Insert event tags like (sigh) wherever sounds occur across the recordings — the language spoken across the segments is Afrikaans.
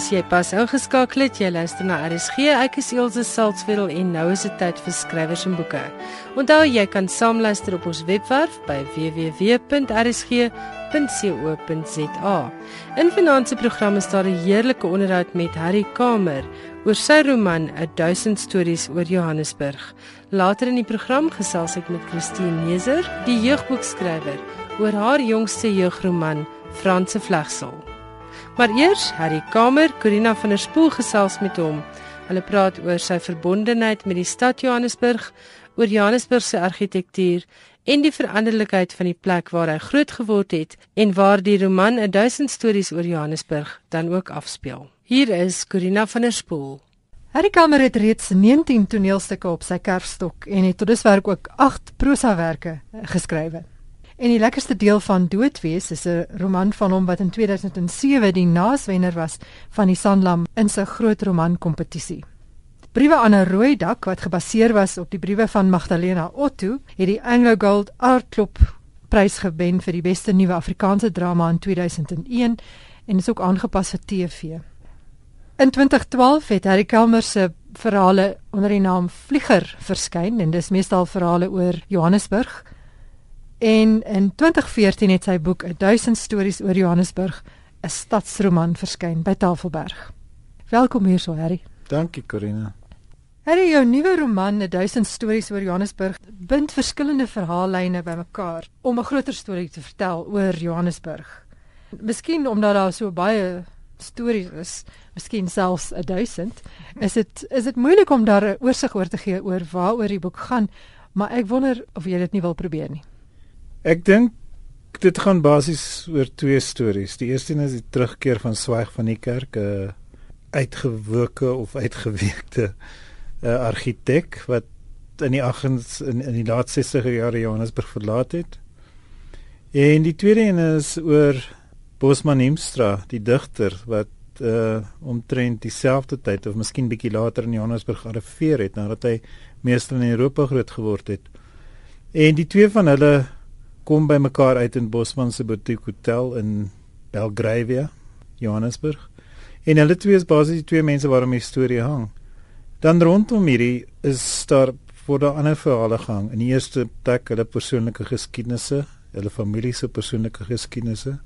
As jy pas ingeskakel het, jy luister na RSG. Ek is Elsje Salzwetel en nou is dit tyd vir skrywers en boeke. Onthou jy kan saamluister op ons webwerf by www.rsg.co.za. In vanaand se program is daar 'n heerlike onderhoud met Harry Kamer oor sy roman 'n Duisend Stories oor Johannesburg. Later in die program gesels ek met Christine Neser, die jeugboekskrywer, oor haar jongste jeugroman Franse Vlegsel. Maar eers Harry Kamer, Corina van der Spool gesels met hom. Hulle praat oor sy verbondenheid met die stad Johannesburg, oor Johannesburg se argitektuur en die veranderlikheid van die plek waar hy groot geword het en waar die roman 'n duisend stories oor Johannesburg dan ook afspeel. Hier is Corina van der Spool. Harry Kamer het reeds 19 toneelstukke op sy kerfstok en het tot dusver ook 8 prosawerke geskrywe. En die lekkerste deel van Doodwees is 'n roman van hom wat in 2007 die naaswenner was van die Sanlam in sy groot roman kompetisie. Briewe aan 'n rooi dak wat gebaseer was op die briewe van Magdalena Otto, het die Anglo Gold Art Club prys gewen vir die beste nuwe Afrikaanse drama in 2001 en is ook aangepas vir TV. In 2012 het Harry Kelmer se verhale onder die naam Vlieger verskyn en dis meestal verhale oor Johannesburg. En in 2014 het sy boek 1000 stories oor Johannesburg, 'n stadsroman verskyn by Tafelberg. Welkom hier so, Harry. Dankie, Corina. Harry, jou nuwe roman 1000 stories oor Johannesburg bind verskillende verhaallyne bymekaar om 'n groter storie te vertel oor Johannesburg. Miskien omdat daar so baie stories is, miskien selfs 1000, is dit is dit moeilik om daar 'n oorsig oor te gee oor waaroor die boek gaan, maar ek wonder of jy dit nie wil probeer nie. Ek dink dit gaan basies oor twee stories. Die eerste een is die terugkeer van Swyg van die kerk, 'n uitgewoke of uitgeweekte uh, argitek wat in die 80s in, in die laat 60er jare Johannesburg verlaat het. En die tweede een is oor Bosman Imstra, die digter wat uh omtrent dieselfde tyd of miskien bietjie later in Johannesburg arriveer het nadat hy meester in Europa groot geword het. En die twee van hulle kom by mekaar uit in Bosman se boutique hotel in Belgravia, Johannesburg. En hulle twee is basies die twee mense waarom die storie hang. Dan rondom hierdie is daar voor daar ander verhale gehang. In die eerste plek hulle persoonlike geskiedenisse, hulle familie se persoonlike geskiedenisse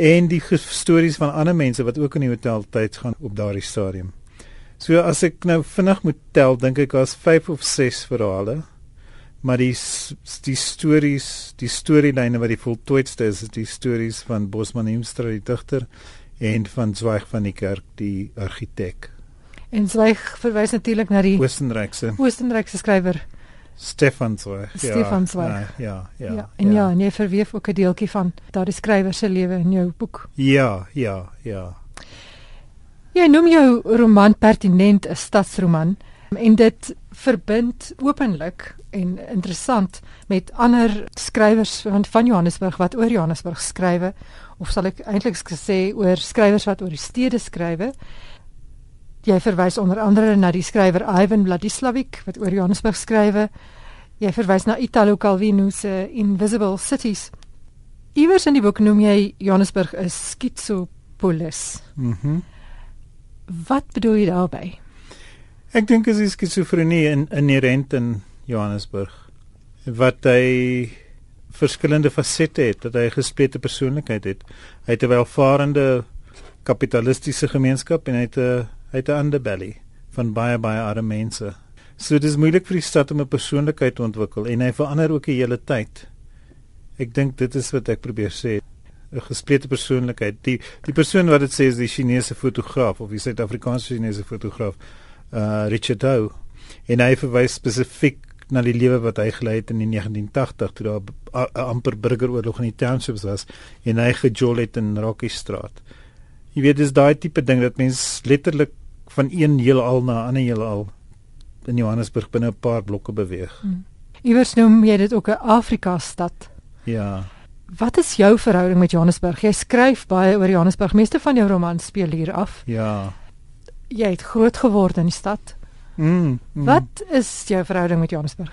en die stories van ander mense wat ook in die hotel tyd gaan op daardie stadium. So as ek nou vinnig moet tel, dink ek daar's 5 of 6 verhale maar die die stories, die storielyne wat die voltooidste is, is die stories van Bosman Hemstra die digter en van Zweig van die kerk die argitek. En Zweig verwys natuurlik na die Oostenrykse Oostenrykse skrywer Stefan Zweig. Stefan Zweig. Ja, ja, ja. Ja, en ja, ja nee verweef ook 'n deeltjie van daardie skrywer se lewe in jou boek. Ja, ja, ja. Jy noem jou roman pertinent 'n stadsroman en dit verbind openlik en interessant met ander skrywers van van Johannesburg wat oor Johannesburg skrywe of sal ek eintlik sê oor skrywers wat oor die stede skrywe. Jy verwys onder andere na die skrywer Ivan Vladislavic wat oor Johannesburg skrywe. Jy verwys na Italo Calvino se Invisible Cities. Iewers in die boek noem jy Johannesburg 'n schizopolis. Mhm. Mm wat bedoel jy daarmee? Ek dink dit is skizofrenie in inherent in Johannesburg wat hy verskillende fasette het, dat hy 'n gesplete persoonlikheid het. Hy het 'n welvarende kapitalistiese gemeenskap en hy het 'n hy het 'n underbelly van baie baie arme mense. So dit is moeilik vir die stad om 'n persoonlikheid te ontwikkel en hy verander ook die hele tyd. Ek dink dit is wat ek probeer sê. 'n gesplete persoonlikheid. Die die persoon wat dit sê is die Chinese fotograaf of die Suid-Afrikaanse Chinese fotograaf uh Richard Doe en hy verwys spesifiek na die lewe wat hy gelei het in die 1980 toe daar 'n amper burgeroorlog in die townships was en hy gejol het in Rocky Straat. Jy weet dis daai tipe ding dat mens letterlik van een heelal na 'n ander heelal in Johannesburg binne 'n paar blokke beweeg. Hmm. Iewers noem jy dit ook 'n Afrika stad. Ja. Wat is jou verhouding met Johannesburg? Jy skryf baie oor Johannesburg. Meeste van jou romans speel hier af. Ja jy het groot geword in die stad. Mm, mm. Wat is jou verhouding met Johannesburg?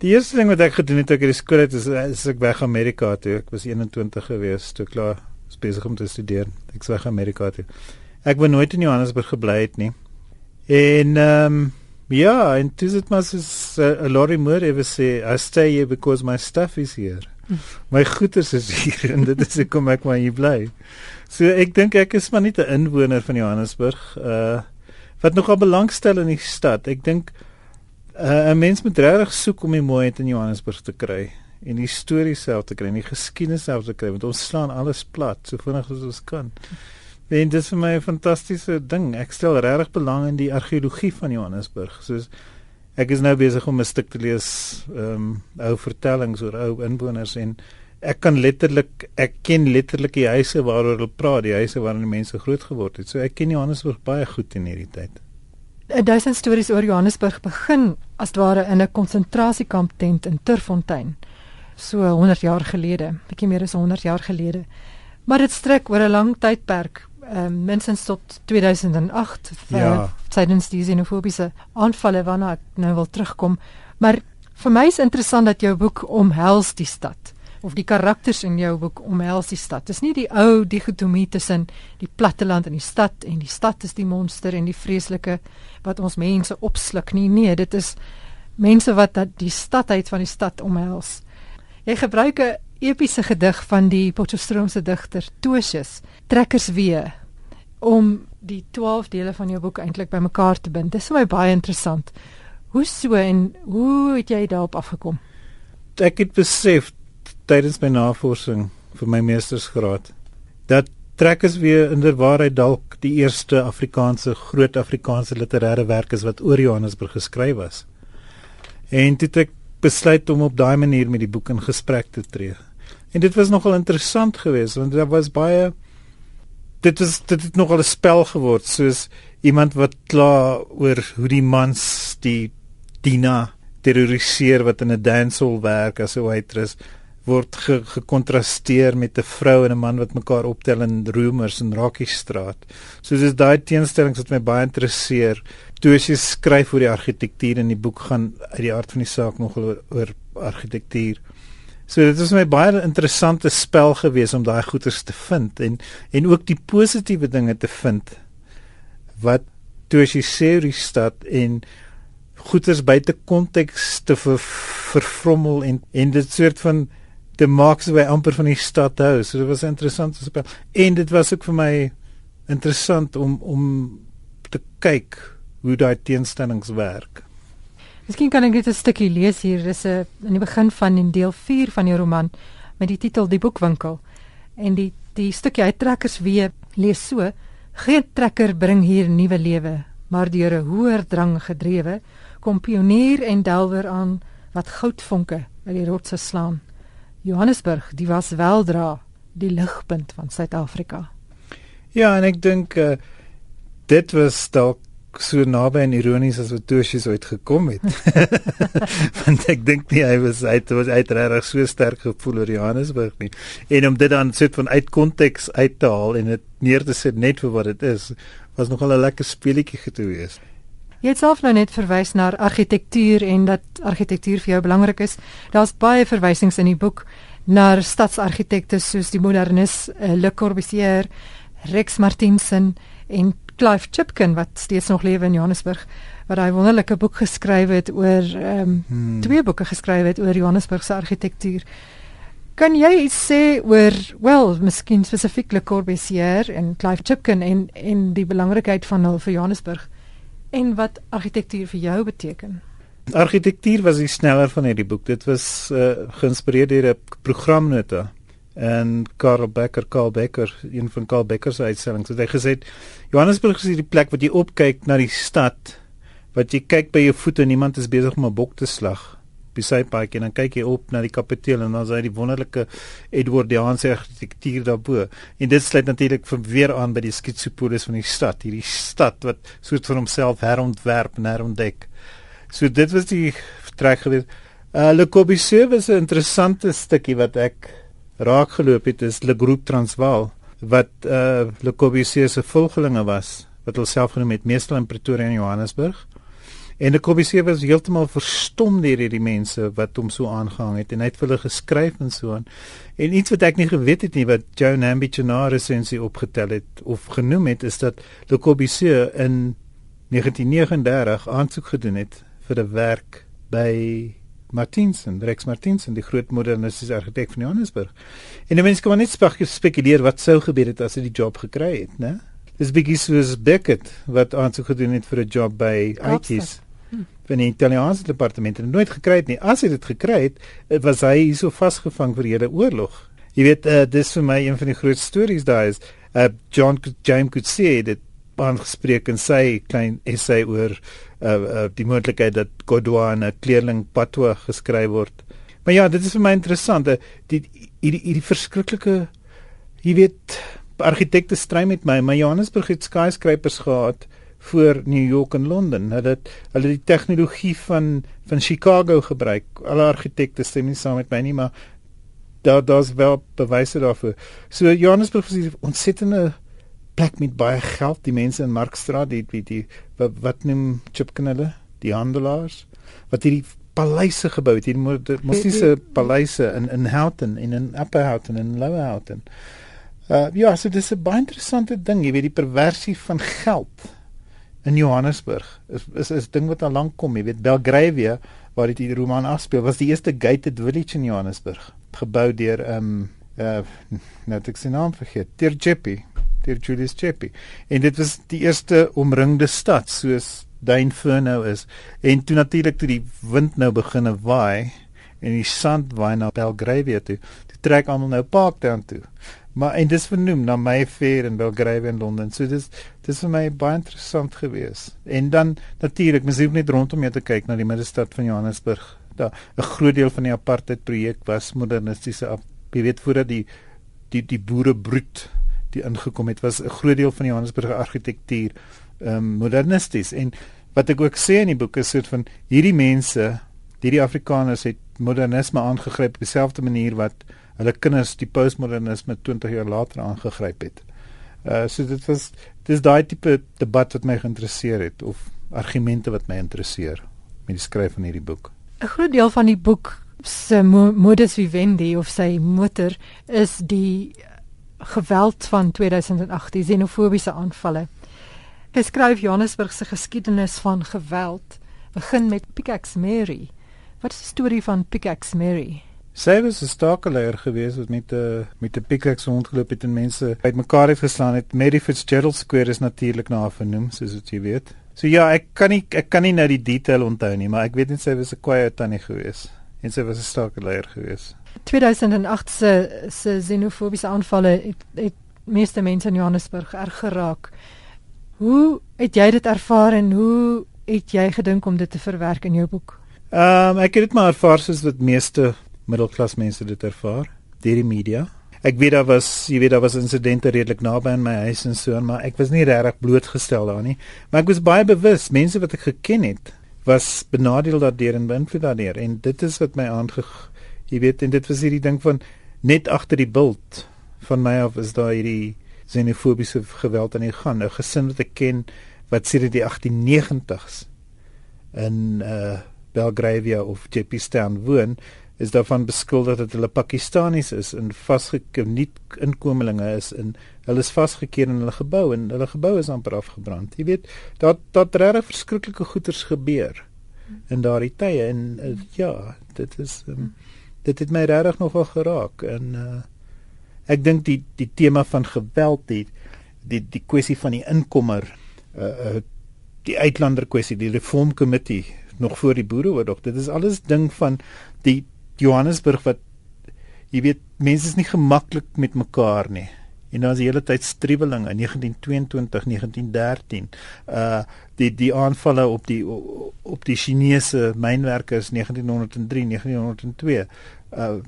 Die eerste ding wat ek gedoen het toe ek in die skool het is, is ek weg Amerika toe. Ek was 21 gewees toe klaar besig om te studeer. Ek was weg Amerika toe. ek wou nooit in Johannesburg gebly het nie. En ehm um, ja, en dis dit maar so 'n uh, lorry moeder ewe sê, I stay here because my stuff is here. My goeder is hier en dit is hoekom ek maar hier bly. So ek dink ek is maar nie 'n inwoner van Johannesburg uh wat nogal belangstel in die stad. Ek dink uh, 'n mens moet regtig soek om die mooiheid in Johannesburg te kry en die storie self te kry die geskiedenis self te kry want ons slaan alles plat so vinnig as ons kan. En dit is vir my 'n fantastiese ding. Ek stel regtig belang in die argeologie van Johannesburg. Soos ek is nou besig om 'n stuk te lees ehm um, ou vertellings oor ou inwoners en ek kan letterlik ek ken letterlik die huise waaroor hulle praat, die huise waarin die mense groot geword het. So ek ken Johannesburg baie goed in hierdie tyd. 'n Duisend stories oor Johannesburg begin as ware in 'n konsentrasiekamp tent in Turfontein. So 100 jaar gelede, bietjie meer as 100 jaar gelede. Maar dit strek oor 'n lang tydperk, um, minstens tot 2008 ja. tydens die xenofobiese aanvalle waarna ek nou wil terugkom. Maar vir my is interessant dat jou boek omhels die stad of die karakters in jou boek omhels die stad. Dis nie die ou digotomie tussen die platteland en die stad en die stad is die monster en die vreeslike wat ons mense opsluk nie. Nee, dit is mense wat dat die stadheid van die stad omhels. Jy gebruik 'n epiese gedig van die Potchefstroomse digter Tosius, Trekkers weer om die 12 dele van jou boek eintlik bymekaar te bind. Dit is vir my baie interessant. Hoe so en hoe het jy daarop afgekom? Ek het besef tydens my navorsing vir my meestersgraad dat trekkers weer inderwaarheid dalk die eerste Afrikaanse groot Afrikaanse literêre werk is wat oor Johannesburg geskryf was. En dit ek besluit om op daai manier met die boek in gesprek te tree. En dit was nogal interessant geweest want daar was baie dit is dit het nogal 'n spel geword soos iemand wat kla oor hoe die mans die Dina terroriseer wat in 'n dancehall werk as 'n waitress word ge, gekontrasteer met 'n vrou en 'n man wat mekaar optel in Roemers en Rakkiestraat. So dis daai teenstellings wat my baie interesseer. Toe as jy skryf oor die argitektuur in die boek gaan uit die aard van die saak nogal oor, oor argitektuur. So dit is my baie interessante spel gewees om daai goeters te vind en en ook die positiewe dinge te vind wat oor die stad en goeters buite konteks te ver, vervrommel en en dit soort van te maak so by amper van die stad hou. So dit was interessant te speel. En dit was ook vir my interessant om om te kyk hoe daai teenstellings werk. Miskien kan ek net 'n stukkie lees hier. Dis 'n in die begin van in deel 4 van die roman met die titel Die boekwinkel. En die die stukkie uittrekkers weer lees so: Geen trekker bring hier nuwe lewe, maar deur 'n hoër drang gedrewe, kom pionier en delwer aan wat goudvonke uit die rotse slaan. Johannesburg, die was weldra die ligpunt van Suid-Afrika. Ja, en ek dink uh, dit was dalk so naby en ironies as wat Tosius ooit gekom het. (laughs) Want ek dink nie hy was hy het uitregtig so sterk gevoel oor Johannesburg nie. En om dit dan soort van uit konteks uit te haal en dit neer te sit net vir wat dit is, was nogal 'n lekker speletjie gewees. Jy het self nou net verwys na argitektuur en dat argitektuur vir jou belangrik is. Daar's baie verwysings in die boek na stadsargitekte soos die modernis uh, Le Corbusier, Rex Martinsen en Clive Chipkin wat steeds nog lewe in Johannesburg wat hy wonderlike boek geskryf het oor ehm um, hmm. twee boeke geskryf het oor Johannesburg se argitektuur. Kan jy iets sê oor wel, miskien spesifiek Le Corbusier en Clive Chipkin en en die belangrikheid van hulle vir Johannesburg? En wat argitektuur vir jou beteken? Argitektuur was die sneller van hierdie boek. Dit was uh, geïnspireer deur 'n programnota en Karl Becker, Karl Becker, een van Karl Becker se uitstallings. Hy het gesê Johannesburg is die plek wat jy opkyk na die stad, wat jy kyk by jou voete en niemand is besig om 'n bok te slag besy park en dan kyk jy op na die kapiteel en dan is hy die wonderlike Edwardiaanse argitektuur daarbo. En dit sluit natuurlik weer aan by die skitsopolis van die stad, hierdie stad wat soort van homself herontwerp en herontdek. So dit was die trek gewees. Uh Le Corbusier was 'n interessante stukkie wat ek raak geloop het is Le Groupe Transvaal wat uh Le Corbusier se volgelinge was wat hulself genoem het meestal in Pretoria en Johannesburg En die Kobusee was heeltemal verstom deur hierdie mense wat hom so aangehang het en hy het vir hulle geskryf en so aan. En iets wat ek nie geweet het nie wat Joan Ambichinara sensie opgetel het of genoem het is dat die Kobusee in 1939 aansoek gedoen het vir 'n werk by Martinsen, Rex Martinsen, die groot modernistiese argitek van Johannesburg. En die mense kan net spekuleer wat sou gebeur het as hy die job gekry het, né? Dis bietjie soos Beckett wat aansoek gedoen het vir 'n job by IT's hm. van die Italiaanse departement en nooit gekry het nie. As hy dit gekry het, was hy hierso vasgevang vir hele oorlog. Jy weet, uh, dis vir my een van die groot stories daar is. Uh, John James could see dit aangespreek in sy klein essay oor uh, uh die moontlikheid dat Godwana kleerling patwa geskryf word. Maar ja, dit is vir my interessant. Uh, die hierdie hierdie verskriklike jy weet argitekte stry met my. My Johannesburg het skyscrapers gehad voor New York en Londen. Hulle het hulle die tegnologie van van Chicago gebruik. Alle argitekte stem nie saam met my nie, maar daar daar's wel bewyse daarvoor. So Johannesburg is 'n ontsettende plek met baie geld, die mense in Markstraat, die die, die wat, wat noem Chipkin hulle, die handelaars? Wat hierdie paleise gebou het, hierdie mossiese paleise in in Houghton en in Upper Houghton en Lower Houghton. Uh ja, so dis 'n baie interessante ding, jy weet die perversie van geld in Johannesburg. Is is is ding wat al lank kom, jy weet Belgravia waar dit die roman afspeel, was die eerste gated village in Johannesburg, gebou deur um uh net ek se naam vergeet, deur Jeppy deur Julius Chepi. En dit was die eerste omringde stad soos Duinferno is. En toe natuurlik toe die wind nou begine waai en die sand waai na Belgravia toe, toe trek almal nou Parktown toe. Maar en dis vernoem na Mayfair in Belgravia in Londen. So dis dis vir my baie interessant geweest. En dan natuurlik, mens hoef net rondom jou te kyk na die middestad van Johannesburg. Daar 'n groot deel van die apartheid projek was modernistiese jy weet voordat die die die boere broed die ingekom het was 'n groot deel van die Johannesburger argitektuur ehm um, modernisties en wat ek ook sê in die boek is soort van hierdie mense hierdie Afrikaners het modernisme aangegryp op dieselfde manier wat hulle kinders die postmodernisme 20 jaar later aangegryp het. Uh so dit was dis daai tipe debat wat my geïnteresseer het of argumente wat my interesseer met die skryf van hierdie boek. 'n Groot deel van die boek se modus vivendi of sy motor is die geweld van 2008, die xenofobiese aanvalle. Hy skryf Johannesburg se geskiedenis van geweld begin met Pickaxe Mary. Wat is die storie van Pickaxe Mary? Sy was 'n stakeleier gewees wat met 'n uh, met 'n pickaxe rondgeloop het en mense uitmekaar het geslaan het. Mary Fitzgerald Square is natuurlik na haar vernoem, soos wat jy weet. So ja, ek kan nie ek kan nie nou die detail onthou nie, maar ek weet net sy was 'n kwaai tannie gewees en sy was 'n stakeleier gewees. 2008 se se xenofobiese aanvalle het, het meeste mense in Johannesburg erg geraak. Hoe het jy dit ervaar en hoe het jy gedink om dit te verwerk in jou boek? Ehm um, ek het dit maar ervaar soos wat meeste middelklas mense dit ervaar deur die media. Ek weet daar was, jy weet daar was insidente redelik naby aan my huis en so, maar ek was nie regtig blootgestel daar nie. Maar ek was baie bewus mense wat ek geken het was benadeel daardeur en beïnvloed daardeur en dit is wat my aange Jy weet en dit was hierdie ding van net agter die bult van my af is daar hierdie xenofobiese geweld aan die gang. 'n Gesin wat ek ken wat sedert die 1890s in uh Belgravia of Jeppystown woon, is daarvan beskuldig dat hulle Pakistanis is en vasgekeer nie inkomelinge is en hulle is vasgekeer in hulle gebou en hulle gebou is amper afgebrand. Jy weet, daar daar regtig verskriklike goeters gebeur in daardie tye en uh, ja, dit is um, dit het my regtig nogal geraak en uh, ek dink die die tema van geweld die die die kwessie van die inkomer uh, uh die uitlander kwessie die reform committee nog voor die boereoorlog dit is alles ding van die Johannesburg wat jy weet mense is nie gemaklik met mekaar nie. En dan is die hele tyd striweling in 1922 1913 uh die die aanvalle op die op die Chinese mynwerkers 1903 1902 uh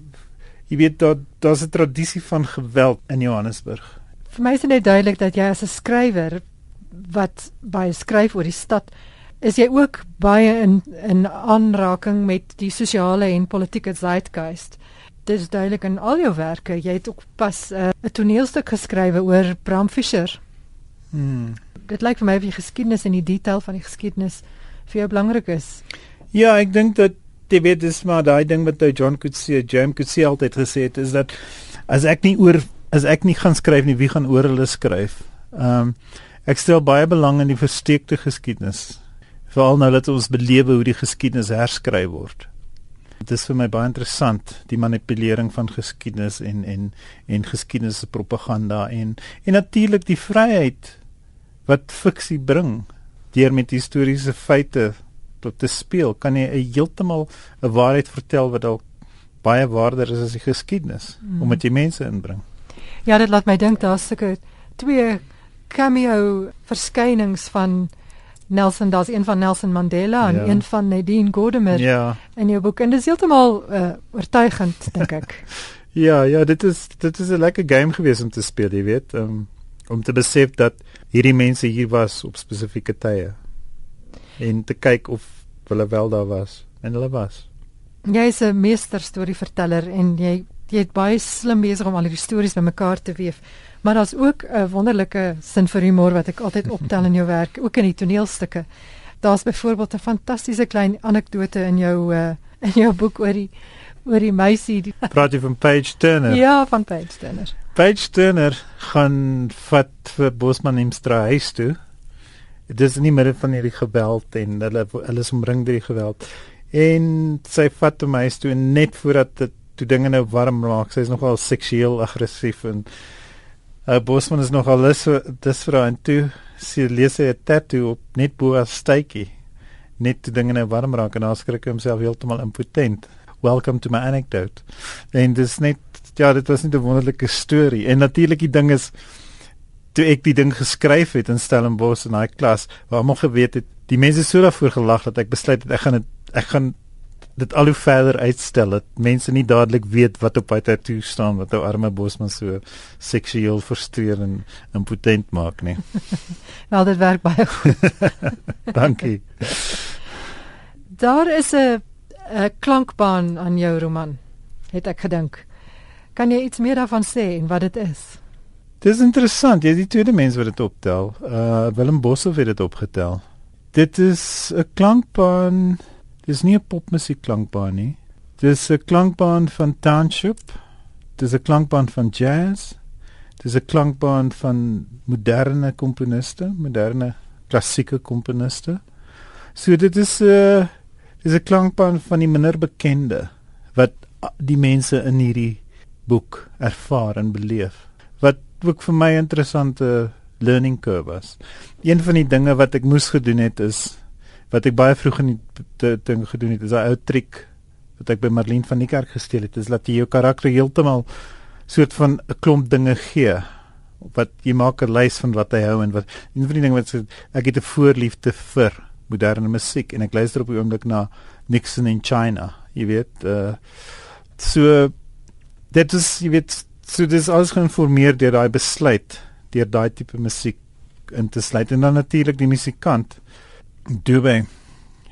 jy weet dat daar's 'n tradisie van geweld in Johannesburg vir my is dit duidelik dat jy as 'n skrywer wat baie skryf oor die stad is jy ook baie in in aanraking met die sosiale en politieke zeitgeist dit is duidelik in al jou werke. Jy het ook pas 'n uh, toneelstuk geskrywe oor Bram Fischer. Hmm. Dit lyk vir my of jy geskiedenis en die detail van die geskiedenis vir jou belangrik is. Ja, ek dink dat jy weet dis maar daai ding wat John Coetzee, James Coetzee altyd gesê het is dat as ek nie oor as ek nie gaan skryf nie, wie gaan oor hulle skryf? Ehm um, ek stel baie belang in die versteekte geskiedenis. Veral nou dat ons belewe hoe die geskiedenis herskryf word. Dit is vir my baie interessant die manipulering van geskiedenis en en en geskiedenis se propaganda en en natuurlik die vryheid wat fiksie bring deur met historiese feite tot te speel kan jy heeltemal 'n waarheid vertel wat dalk baie waarder is as die geskiedenis mm. omdat jy mense inbring. Ja, dit laat my dink daar's sulke twee cameo verskynings van Nelson, daar's een van Nelson Mandela en ja. een van Nadine Gordimer ja. in jou boek en dit is heeltemal uh, oortuigend dink ek. (laughs) ja, ja, dit is dit is 'n lekker game gewees om te speel, jy weet, um, om te besef dat hierdie mense hier was op spesifieke tye en te kyk of hulle wel daar was en hulle was. Jy is 'n meester storieverteller en jy jy het baie slim besig om al die stories bymekaar te weef. Maar daar's ook 'n wonderlike sin vir humor wat ek altyd optel in jou werk, ook in die toneelstukke. Daar's byvoorbeeld 'n fantastiese klein anekdote in jou uh, in jou boek oor die oor die meisie. Die Praat jy van Page Turner? Ja, van Page Turner. Page Turner gaan vat vir Bosman in Straat toe. Dit is nie meer van hierdie geweld en hulle hulle is omring deur die geweld. En sy vat hom huis toe net voordat dit toe dinge nou warm raak. Sy is nogal seksueel aggressief en Uh, Bosman is nog al lus dis vir aan toe sy lees hy 'n tattoo op net bo haar stytjie net te dinge nou warm raak en dan skrik homself heeltemal impotent welcome to my anecdote en dis net ja dit was net 'n wonderlike storie en natuurlik die ding is toe ek die ding geskryf het in Stellenbosch in daai klas waar almal geweet het die mense so daarvoor gelag dat ek besluit het ek gaan het, ek gaan dit al hoe verder uitstel dat mense nie dadelik weet wat op hy toe staan wat ou arme bosman so seksueel frustreer en impotent maak nie. (laughs) Wel dit werk baie goed. (laughs) Dankie. Daar is 'n 'n klankbaan aan jou roman. Het ek gedink. Kan jy iets meer daarvan sê en wat dit is? Dis interessant, jy is die tweede mens wat dit optel. Uh Willem Boshoff het dit opgetel. Dit is 'n klankbaan Dis nie 'n popmusiek klankbaan nie. Dis 'n klankbaan van township. Dis 'n klankbaan van jazz. Dis 'n klankbaan van moderne komponiste, moderne klassieke komponiste. So dit is 'n uh, dis 'n klankbaan van die minder bekende wat die mense in hierdie boek ervaar en beleef. Wat ook vir my interessante learning curve was. Een van die dinge wat ek moes gedoen het is wat ek baie vroeg in die ding gedoen het is 'n ou triek wat ek by Marlene van die kerk gesteel het is dat jy jou karakter heeltemal soort van 'n klomp dinge gee wat jy maak 'n lys van wat hy hou en wat een van die dinge wat sê ek het 'n voorliefde vir moderne musiek. En ek luister op die oomblik na Nixon in China jy weet uh, so dit is jy weet so dis alles geïnformeer deur daai besluit deur daai tipe musiek in te sluit. En dan natuurlik die musikant Dube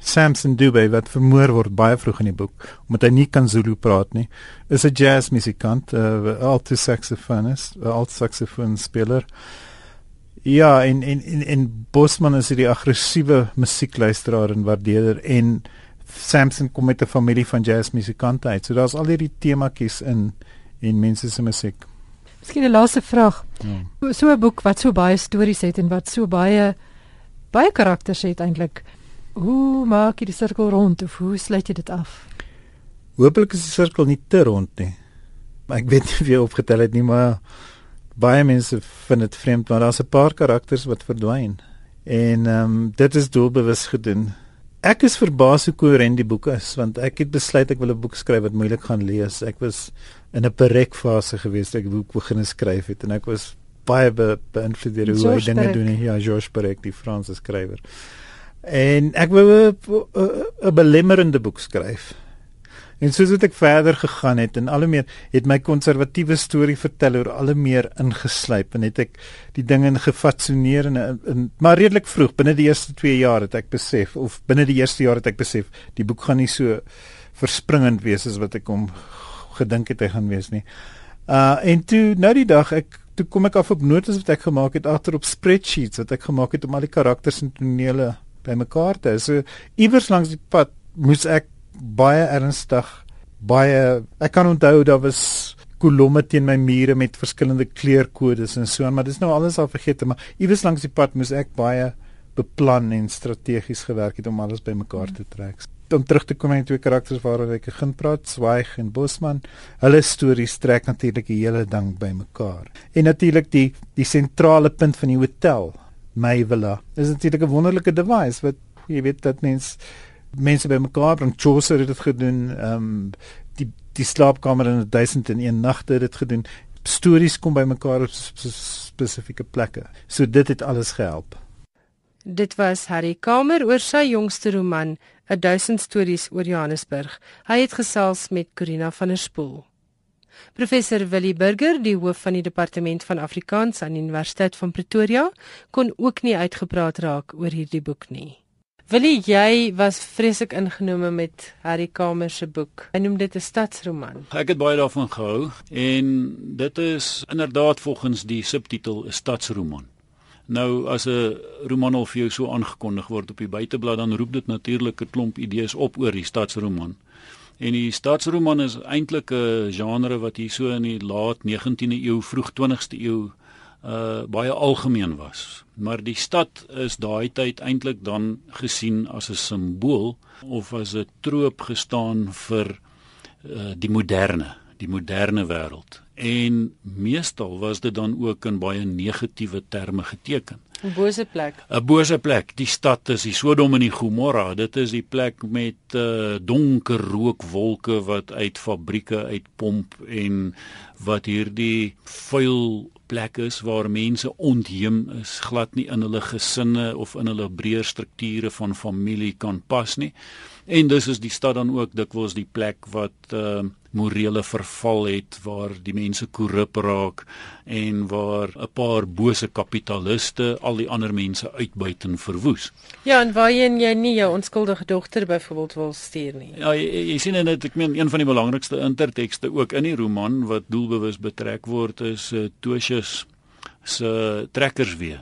Samson Dube wat vermoor word baie vroeg in die boek omdat hy nie kan Zulu praat nie is 'n jazzmusikant 'n uh, alto saxofonist 'n alto saxofoon speler ja en en en, en Bosman is hierdie aggressiewe musiekluisteraar en waardeerder en Samson kom met 'n familie van jazzmusikante uit so daar's al hierdie temaatjies in en mense se musiek Miskien 'n laaste vraag ja. so 'n boek wat so baie stories het en wat so baie baie karakters het eintlik. Hoe maak jy die sirkel rond of hoe sluit jy dit af? Hoopelik is die sirkel nie te rond nie. Maar ek weet nie wie opgetel het nie, maar baie mense vind dit vreemd maar daar's 'n paar karakters wat verdwyn. En ehm um, dit is doelbewus gedoen. Ek is verbaas hoe koherent die boek is want ek het besluit ek wil 'n boek skryf wat moeilik gaan lees. Ek was in 'n berekfase geweest ek boek begin skryf het en ek was baie be, beïnvloed deur hoe hy dinge doen. Ja, George Perec, die Franse skrywer. En ek wou 'n belemmerende boek skryf. En soos wat ek verder gegaan het en al hoe meer het my konservatiewe storie vertel oor al hoe meer ingeslyp en het ek die dinge gefatsoneer en, en maar redelik vroeg binne die eerste 2 jaar het ek besef of binne die eerste jaar het ek besef die boek gaan nie so verspringend wees as wat ek hom gedink het hy gaan wees nie. Uh en toe nou die dag ek toe kom ek af op notas wat ek gemaak het agter op spreadsheets wat ek gemaak het om al die karakters en tonele bymekaar te hou. So iewers langs die pad moes ek baie ernstig baie ek kan onthou daar was kolomme teen my mure met verskillende kleurkodes en so aan, maar dis nou alles al vergeet, maar iewers langs die pad moes ek baie beplan en strategies gewerk het om alles bymekaar te trek. Om terug te kom na die twee karakters waaroor ek begin praat, Swaig en Bosman, hulle stories trek natuurlik die hele ding bymekaar. En natuurlik die die sentrale punt van die hotel, my villa, is natuurlik 'n wonderlike device wat jy weet dat mens mense bymekaar bring. Chaucer het dit gedoen. Ehm um, die slaapkamer in 1001 nagte het dit gedoen. Stories kom bymekaar op spesifieke plekke. So dit het alles gehelp. Dit was Harry Kamer oor sy jongste roman, 1000 stories oor Johannesburg. Hy het gesels met Corina van der Spool. Professor Willie Burger, die hoof van die departement van Afrikaans aan die Universiteit van Pretoria, kon ook nie uitgepraat raak oor hierdie boek nie. Willie, jy was vreeslik ingenome met Harry Kamer se boek. Hy noem dit 'n stadsroman. Ek het baie daarvan gehou en dit is inderdaad volgens die subtitel 'n stadsroman. Nou as 'n roman al vir jou so aangekondig word op die buiteblad, dan roep dit natuurlik 'n klomp idees op oor die stadsroman. En die stadsroman is eintlik 'n genre wat hier so in die laat 19de eeu, vroeg 20ste eeu uh baie algemeen was. Maar die stad is daai tyd eintlik dan gesien as 'n simbool of as 'n troop gestaan vir uh die moderne, die moderne wêreld. En meestal was dit dan ook in baie negatiewe terme geteken. 'n Bose plek. 'n Bose plek. Die stad is die Sodom en die Gomorra. Dit is die plek met uh donker rookwolke wat uit fabrieke uitpomp en wat hierdie vuil plek is waar mense ontheem is, glad nie in hulle gesinne of in hulle breër strukture van familie kan pas nie. En dis is die stad dan ook dikwels die plek wat uh morele verval het waar die mense korrup raak en waar 'n paar bose kapitaliste al die ander mense uitbuit en verwoes. Ja, en waarheen jy nie jou onskuldige dogter byvoorbeeld wil stuur nie. Ja, jy, jy sien dit ek meen een van die belangrikste intertekste ook in die roman wat doelbewus betrek word is uh, Tosius se trekkersweë.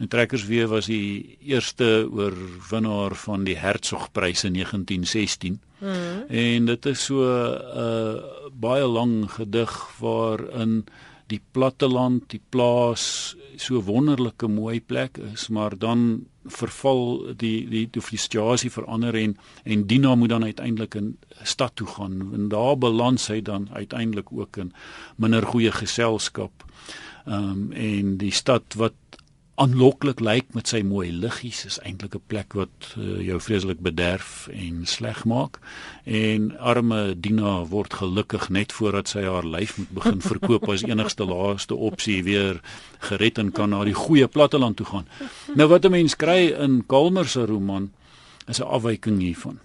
En Trekkersweë was die eerste oorwinnaar van die Hertzogprys in 1916. Mm. En dit is so 'n uh, baie lang gedig waarin die platteland, die plaas so wonderlike mooi plek is, maar dan verval die die die situasie verander en en Dina moet dan uiteindelik in stad toe gaan en daar balans hy dan uiteindelik ook in minder goeie geselskap. Ehm um, en die stad wat aanloklik lyk met sy mooi liggies is eintlik 'n plek wat uh, jou vreeslik bederf en sleg maak en arme Dina word gelukkig net voordat sy haar lyf moet begin verkoop as enigste laaste opsie weer gered en kan na die goeie platteland toe gaan. Nou wat 'n mens kry in Kalmer se roman is 'n afwyking hiervan.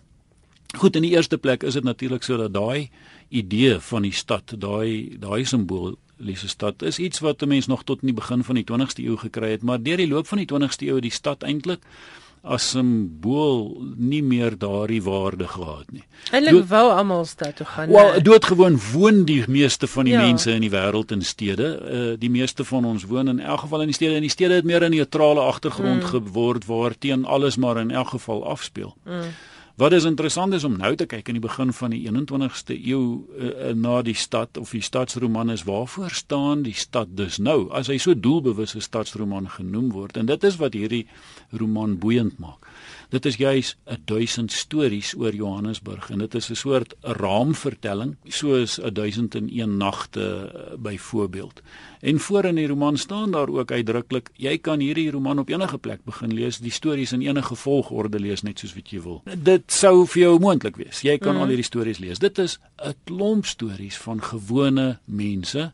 Goed, in die eerste plek is dit natuurlik so dat daai idee van die stad, daai daai simbool Lise stad is iets wat 'n mens nog tot in die begin van die 20ste eeu gekry het, maar deur die loop van die 20ste eeu het die stad eintlik as 'n simbool nie meer daardie waarde gehad nie. Hulle wou almal stad toe gaan. Wel, doodgewoon woon die meeste van die ja. mense in die wêreld in stede. Uh die meeste van ons woon in elk geval in die stede en die stede het meer 'n neutrale agtergrond mm. geword waar teen alles maar in elk geval afspeel. Mm. Wat is interessant is om nou te kyk in die begin van die 21ste eeu uh, na die stad of die stadsroman is waarvoor staan die stad dus nou as hy so doelbewus 'n stadsroman genoem word en dit is wat hierdie roman boeiend maak. Dit is juis 'n duisend stories oor Johannesburg en dit is 'n soort raamvertelling soos 'n 1001 nagte eh, byvoorbeeld. En voor in die roman staan daar ook uitdruklik jy kan hierdie roman op enige plek begin lees, die stories in enige volgorde lees net soos wat jy wil. Dit sou vir jou moontlik wees. Jy kan mm. al hierdie stories lees. Dit is 'n klomp stories van gewone mense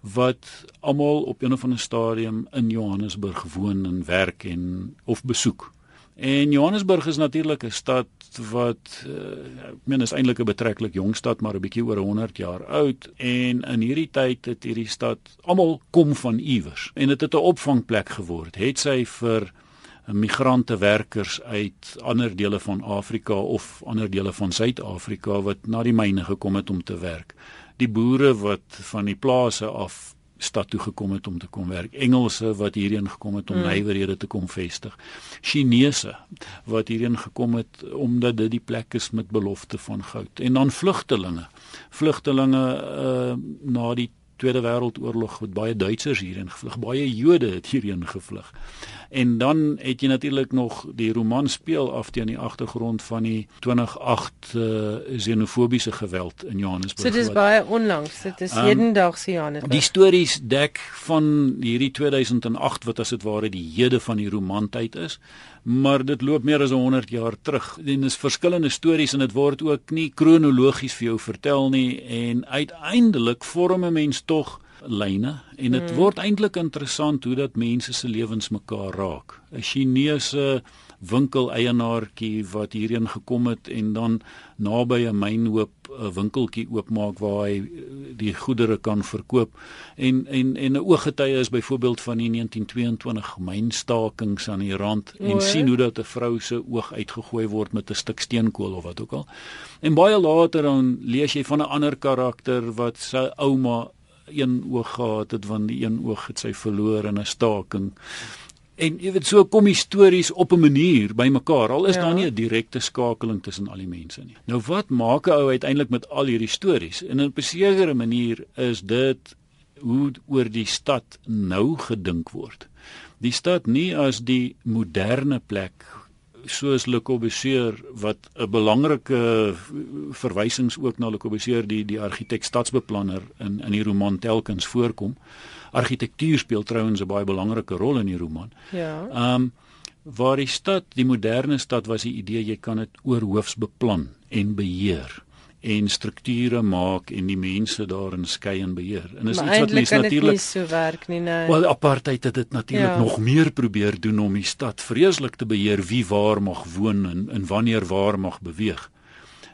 wat almal op 'n of ander stadium in Johannesburg woon en werk en of besoek. En Johannesburg is natuurlik 'n stad wat uh, ek meen is eintlik 'n betreklik jong stad maar 'n bietjie oor 100 jaar oud en in hierdie tyd het hierdie stad almal kom van iewers en dit het 'n opvangplek geword. Het sy vir migrante werkers uit ander dele van Afrika of ander dele van Suid-Afrika wat na die myne gekom het om te werk. Die boere wat van die plase af stad toe gekom het om te kom werk. Engelse wat hierheen gekom het om mm. nywerhede te kom vestig. Chinese wat hierheen gekom het omdat dit die plek is met belofte van goud. En dan vlugtelinge. Vlugtelinge uh, na die Tweede Wêreldoorlog het baie Duitsers hierheen gevlug, baie Jode het hierheen gevlug. En dan het jy natuurlik nog die roman speel af teen die agtergrond van die 2008 uh, xenofobiese geweld in Johannesburg. So dis wat, baie onlangs, dit is um, hedendaagse Johannesburg. Die stories dek van hierdie 2008 wat as dit ware die hede van die romantyd is maar dit loop meer as 100 jaar terug. En dis verskillende stories en dit word ook nie kronologies vir jou vertel nie en uiteindelik vorm 'n mens tog lyne en dit hmm. word eintlik interessant hoe dat mense se lewens mekaar raak. 'n Chinese winkeleienaartjie wat hierheen gekom het en dan naby 'n mynhoop 'n winkeltjie oopmaak waar hy eh, die goedere kan verkoop en en en 'n ooggetuie is byvoorbeeld van die 1922 mynstakings aan die rand en Oe. sien hoe dat 'n vrou se oog uitgegooi word met 'n stuk steenkool of wat ook al. En baie later dan lees jy van 'n ander karakter wat sy ouma een oog gehad het want die een oog het sy verloor in 'n staking. En jy weet so kom stories op 'n manier bymekaar. Al is ja. daar nie 'n direkte skakeling tussen al die mense nie. Nou wat maak 'n ou uiteindelik met al hierdie stories? En op 'n sekere manier is dit hoe oor die stad nou gedink word. Die stad nie as die moderne plek soos Le Corbusier wat 'n belangrike verwysings ook na Le Corbusier die die argitek stadsbeplanner in in die roman telkens voorkom argitektuur speel trouens 'n baie belangrike rol in die roman. Ja. Ehm um, waar die stad, die moderne stad was die idee jy kan dit oorhoofs beplan en beheer en strukture maak en die mense daarin skei en beheer. En is iets wat mense natuurlik so werk nie nou. Wel apartheid het dit natuurlik ja. nog meer probeer doen om die stad vreeslik te beheer wie waar mag woon en, en wanneer waar mag beweeg.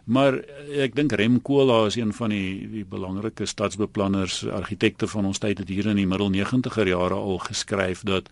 Maar ek dink Rem Koolha is een van die die belangrike stadsbeplanners, argitekte van ons tyd het hier in die middel 90er jare al geskryf dat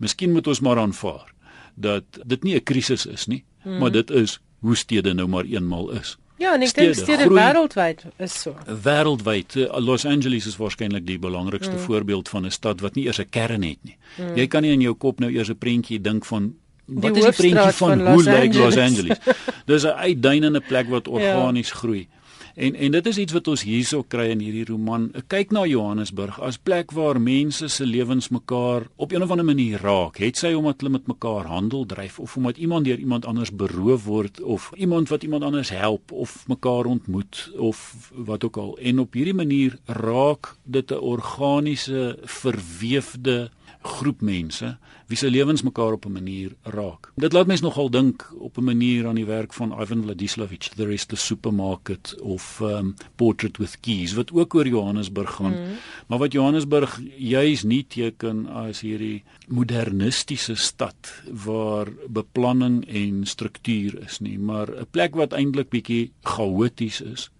miskien moet ons maar aanvaar dat dit nie 'n krisis is nie, hmm. maar dit is hoe stede nou maar eenmal is. Ja, en ek dink stede wêreldwyd is so. Wêreldwyd, eh, Los Angeles is waarskynlik die belangrikste hmm. voorbeeld van 'n stad wat nie eers 'n kern het nie. Hmm. Jy kan nie in jou kop nou eers 'n prentjie dink van wat is die prentjie van, van hoe lyk Los Angeles? Dis 'n uitduinende plek wat ja. organies ja. groei. En en dit is iets wat ons hierso kry in hierdie roman. Kyk na Johannesburg as plek waar mense se lewens mekaar op 'n of ander manier raak. Het sy omdat hulle met mekaar handel dryf of omdat iemand deur iemand anders beroof word of iemand wat iemand anders help of mekaar ontmoet of wat ook al. En op hierdie manier raak dit 'n organiese verweefde groep mense wie se lewens mekaar op 'n manier raak. Dit laat mense nogal dink op 'n manier aan die werk van Ivan Vladislavich, There is the Supermarket of um, Portrait with Keys wat ook oor Johannesburg gaan. Mm. Maar wat Johannesburg juis nie teken as hierdie modernistiese stad waar beplanning en struktuur is nie, maar 'n plek wat eintlik bietjie chaoties is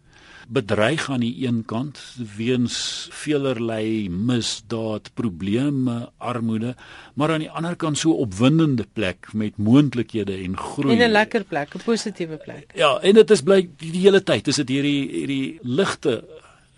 bedreig aan die een kant weens veelerlei misdaad, probleme, armoede, maar aan die ander kant so opwindende plek met moontlikhede en groei. En 'n lekker plek, 'n positiewe plek. Ja, en dit is bly die, die hele tyd, is dit hierdie hierdie ligte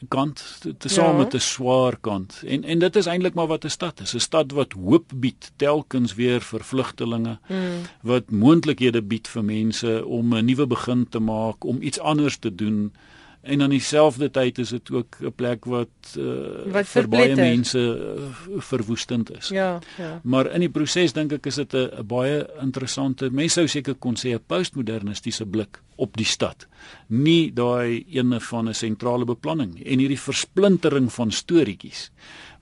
kant te saam ja. met 'n swaar kant. En en dit is eintlik maar wat 'n stad is, 'n stad wat hoop bied telkens weer vir vlugtelinge, mm. wat moontlikhede bied vir mense om 'n nuwe begin te maak, om iets anders te doen en aan dieselfde tyd is dit ook 'n plek wat uh, wat vir baie mense uh, verwoestend is. Ja, ja. Maar in die proses dink ek is dit 'n baie interessante, mense sou seker kon sê 'n postmodernistiese blik op die stad. Nie daai ene van 'n sentrale beplanning en hierdie versplintering van storieetjies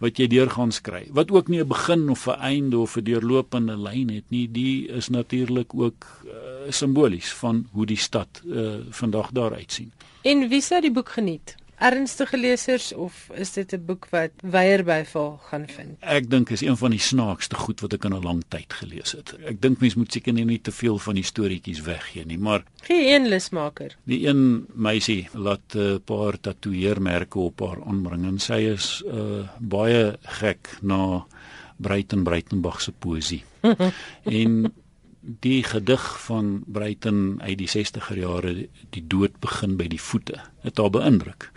wat jy deurgaan skry. Wat ook nie 'n begin of 'n einde of 'n deurlopende lyn het nie, die is natuurlik ook uh, simbolies van hoe die stad uh, vandag daar uitsien. En wie sou die boek geniet? Ernstige lesers of is dit 'n boek wat weier byval gaan vind? Ek dink is een van die snaakste goed wat ek in 'n lang tyd gelees het. Ek dink mens moet seker nie te veel van die storieetjies weggee nie, maar gee een lusmaker. Die een meisie laat 'n uh, paar tatoeëermerke op haar aanbring en sy is uh, baie gek na Breiten Breitenbach se poësie. (laughs) en die gedig van Breiten uit die 60er jare die dood begin by die voete het haar beïndruk.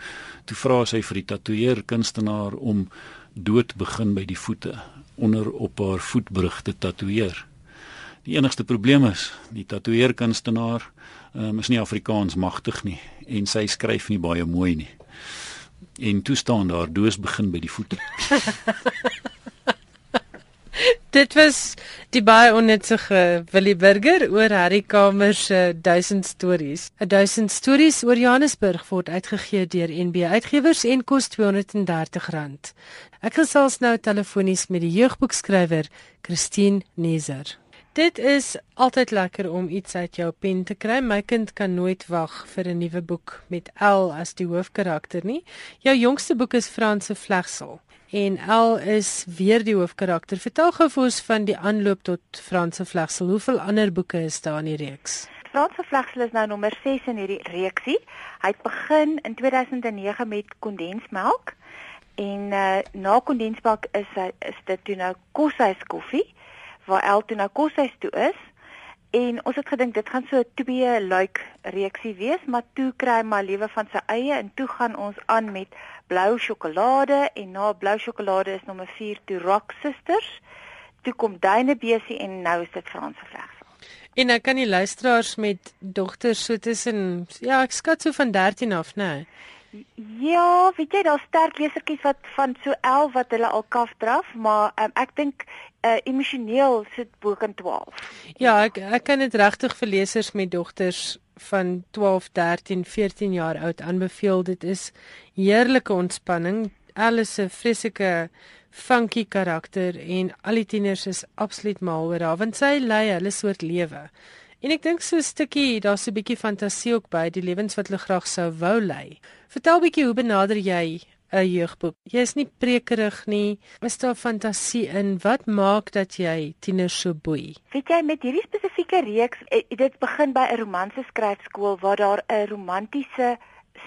Toe vra sy vir die tatoeëer kunstenaar om dood begin by die voete onder op haar voetbrug te tatoeëer. Die enigste probleem is, die tatoeëerkunstenaar um, is nie Afrikaans magtig nie en sy skryf nie baie mooi nie. En toe staan daar doos begin by die voete. (laughs) Dit was die baie onnutsige Willie Burger oor Harry Kamer se 1000 stories. 1000 stories oor Johannesburg word uitgegee deur NB Uitgewers en kos R230. Ek gesels nou telefonies met die jeugboekskrywer Christine Neser. Dit is altyd lekker om iets uit jou pen te kry. My kind kan nooit wag vir 'n nuwe boek met L as die hoofkarakter nie. Jou jongste boek is Franse Vlegsel en L is weer die hoofkarakter. Vertel gou vir ons van die aanloop tot Franse Vlegsel. Hoeveel ander boeke is daar in die reeks? Franse Vlegsel is nou nommer 6 in hierdie reeksie. Hy het begin in 2009 met kondensmelk en uh, na kondensmelk is is dit toe nou koshuis koffie waar L toe nou koshuis toe is. En ons het gedink dit gaan so 'n twee luik reeksie wees, maar toe kry maar lewe van sy eie en toe gaan ons aan met blou sjokolade en na blou sjokolade is nommer 4 toe Rock Sisters. Toe kom Duine Besie en nou is dit Franse vlegsel. En nou kan die luisteraars met dogters so tussen ja, ek skat so van 13 af, né? Ja, weet jy, daar's sterk lesertjies wat van so 11 wat hulle al kaf draf, maar um, ek dink uh, emosioneel sit bo kan 12. Ja, ek ek kan dit regtig vir lesers met dogters van 12, 13, 14 jaar oud aanbeveel. Dit is heerlike ontspanning. Alice se vreeslike funky karakter en al die tieners is absoluut mal oor haar want sy lei hulle soort lewe. En ek dink so 'n stukkie, daar's 'n bietjie fantasie ook by die lewens wat hulle graag sou wou lei. Vertel bietjie hoe benader jy 'n jeugboek. Jy is nie prekerig nie. Is daar fantasie in? Wat maak dat jy tieners so boei? Weet jy met hierdie spesifieke reeks, eh, dit begin by 'n romanse skryfskool waar daar 'n romantiese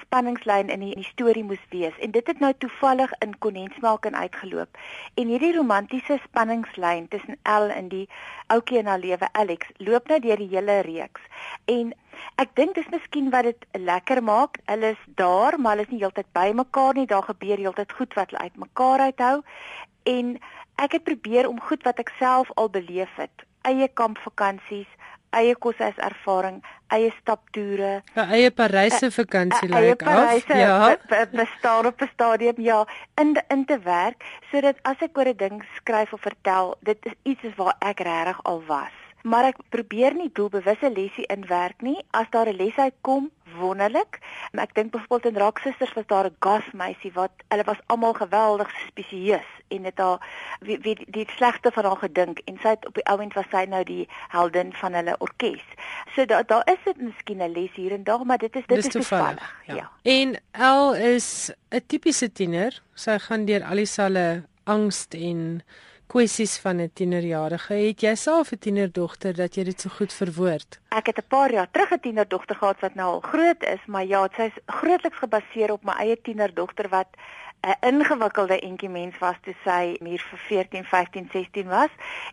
spanningslyn in die, in die storie moes wees. En dit het nou toevallig in kondensmelk in uitgeloop. En hierdie romantiese spanningslyn tussen Elle en die ouetjie in haar lewe Alex loop nou deur die hele reeks. En ek dink dis miskien wat dit lekker maak. Hulle is daar maar hulle is nie heeltyd by mekaar nie. Daar gebeur heeltyd goed wat hulle uit mekaar uithou. En ek het probeer om goed wat ek self al beleef het eie kampvakansies eie koshuis ervaring, eie staptoere, 'n eie Paryse vakansie lyk like af. Ja, bestaan op 'n stadium ja, in de, in te werk sodat as ek oor 'n ding skryf of vertel, dit is iets waar ek regtig al was maar ek probeer nie doelbewuste lesie inwerk nie. As daar 'n les uitkom, wonderlik. Ek dink byvoorbeeld in Raksusters was daar 'n gasmeisie wat hulle was almal geweldig spesieus en dit haar wie, wie die slegte van haar gedink en sy het op die ouend was sy nou die heldin van hulle orkes. So daar daar is dit miskien 'n les hier en daar, maar dit is dit Dis is toevallig. Ja. ja. En El is 'n tipiese tiener. Sy gaan deur al die selle angs en kwessies van 'n tienerjarige. Het jy self 'n tienerdogter dat jy dit so goed verwoord? Ek het 'n paar jaar terug 'n tienerdogter gehad wat nou al groot is, maar ja, sy's grootliks gebaseer op my eie tienerdogter wat 'n ingewikkelde entjie mens was toe sy hier vir 14, 15, 16 was.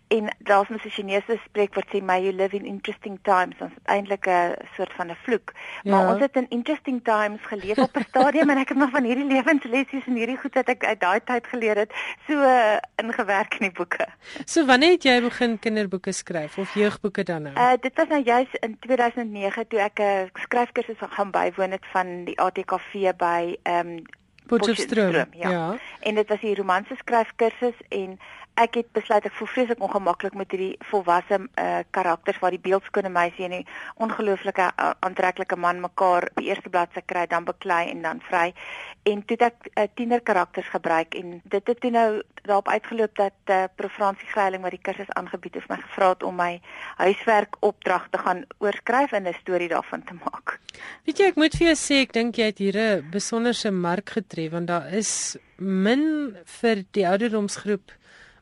En daar's mos 'n Chinese spreekwoord sê my you live in interesting times. Ons het eintlik 'n soort van 'n vloek. Ja. Maar ons het in interesting times geleef op 'n stadium (laughs) en ek het nog van hierdie lewenslessies en hierdie goed wat ek uit daai tyd geleer het, so uh, ingewerk in die boeke. (laughs) So wanneer het jy begin kinderboeke skryf of jeugboeke dan nou? Uh dit was nou juis in 2009 toe ek 'n skryfkursus gaan bywoon het van die ATKV by ehm um, Potchefstroom. Ja. ja. En dit was die romanse skryfkursus en ek het besluit ek voel vreeslik ongemaklik met hierdie volwasse uh, karakters waar die beeldskone meisie en die ongelooflike uh, aantreklike man mekaar op die eerste bladsy kry dan beklei en dan vry en toe het ek uh, tiener karakters gebruik en dit het toe nou daarop uitgeloop dat uh, Prof Fransie Greiling wat die kursus aangebied het my gevra het om my huiswerk opdrag te gaan oorskryf en 'n storie daarvan te maak. Weet jy ek moet vir jou sê ek dink jy het hier 'n besonderse mark getref want daar is min vir die ouderdomsgroep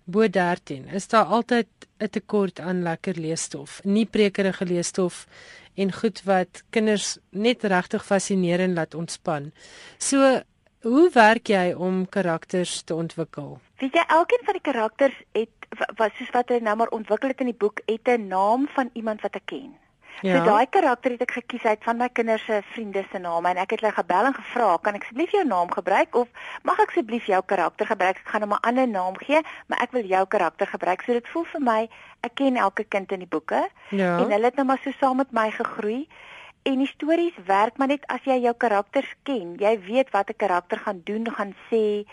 bo 13 is daar altyd 'n tekort aan lekker leesstof, nie prekerige leesstof en goed wat kinders net regtig fascinerend laat ontspan. So, hoe werk jy om karakters te ontwikkel? Weet jy, elkeen van die karakters het wat soos wat hy nou maar ontwikkel het in die boek, het 'n naam van iemand wat ek ken. Ja. So daai karakter het ek gekies uit van my kinders se vriende se name en ek het hulle gebel en gevra, "Kan ek asseblief jou naam gebruik of mag ek asseblief jou karakter gebruik? Ek gaan hom 'n ander naam gee, maar ek wil jou karakter gebruik." So dit voel vir my ek ken elke kind in die boeke Ja. en hulle het nou maar so saam met my gegroei. En die stories werk maar net as jy jou karakters ken. Jy weet wat 'n karakter gaan doen, gaan sê.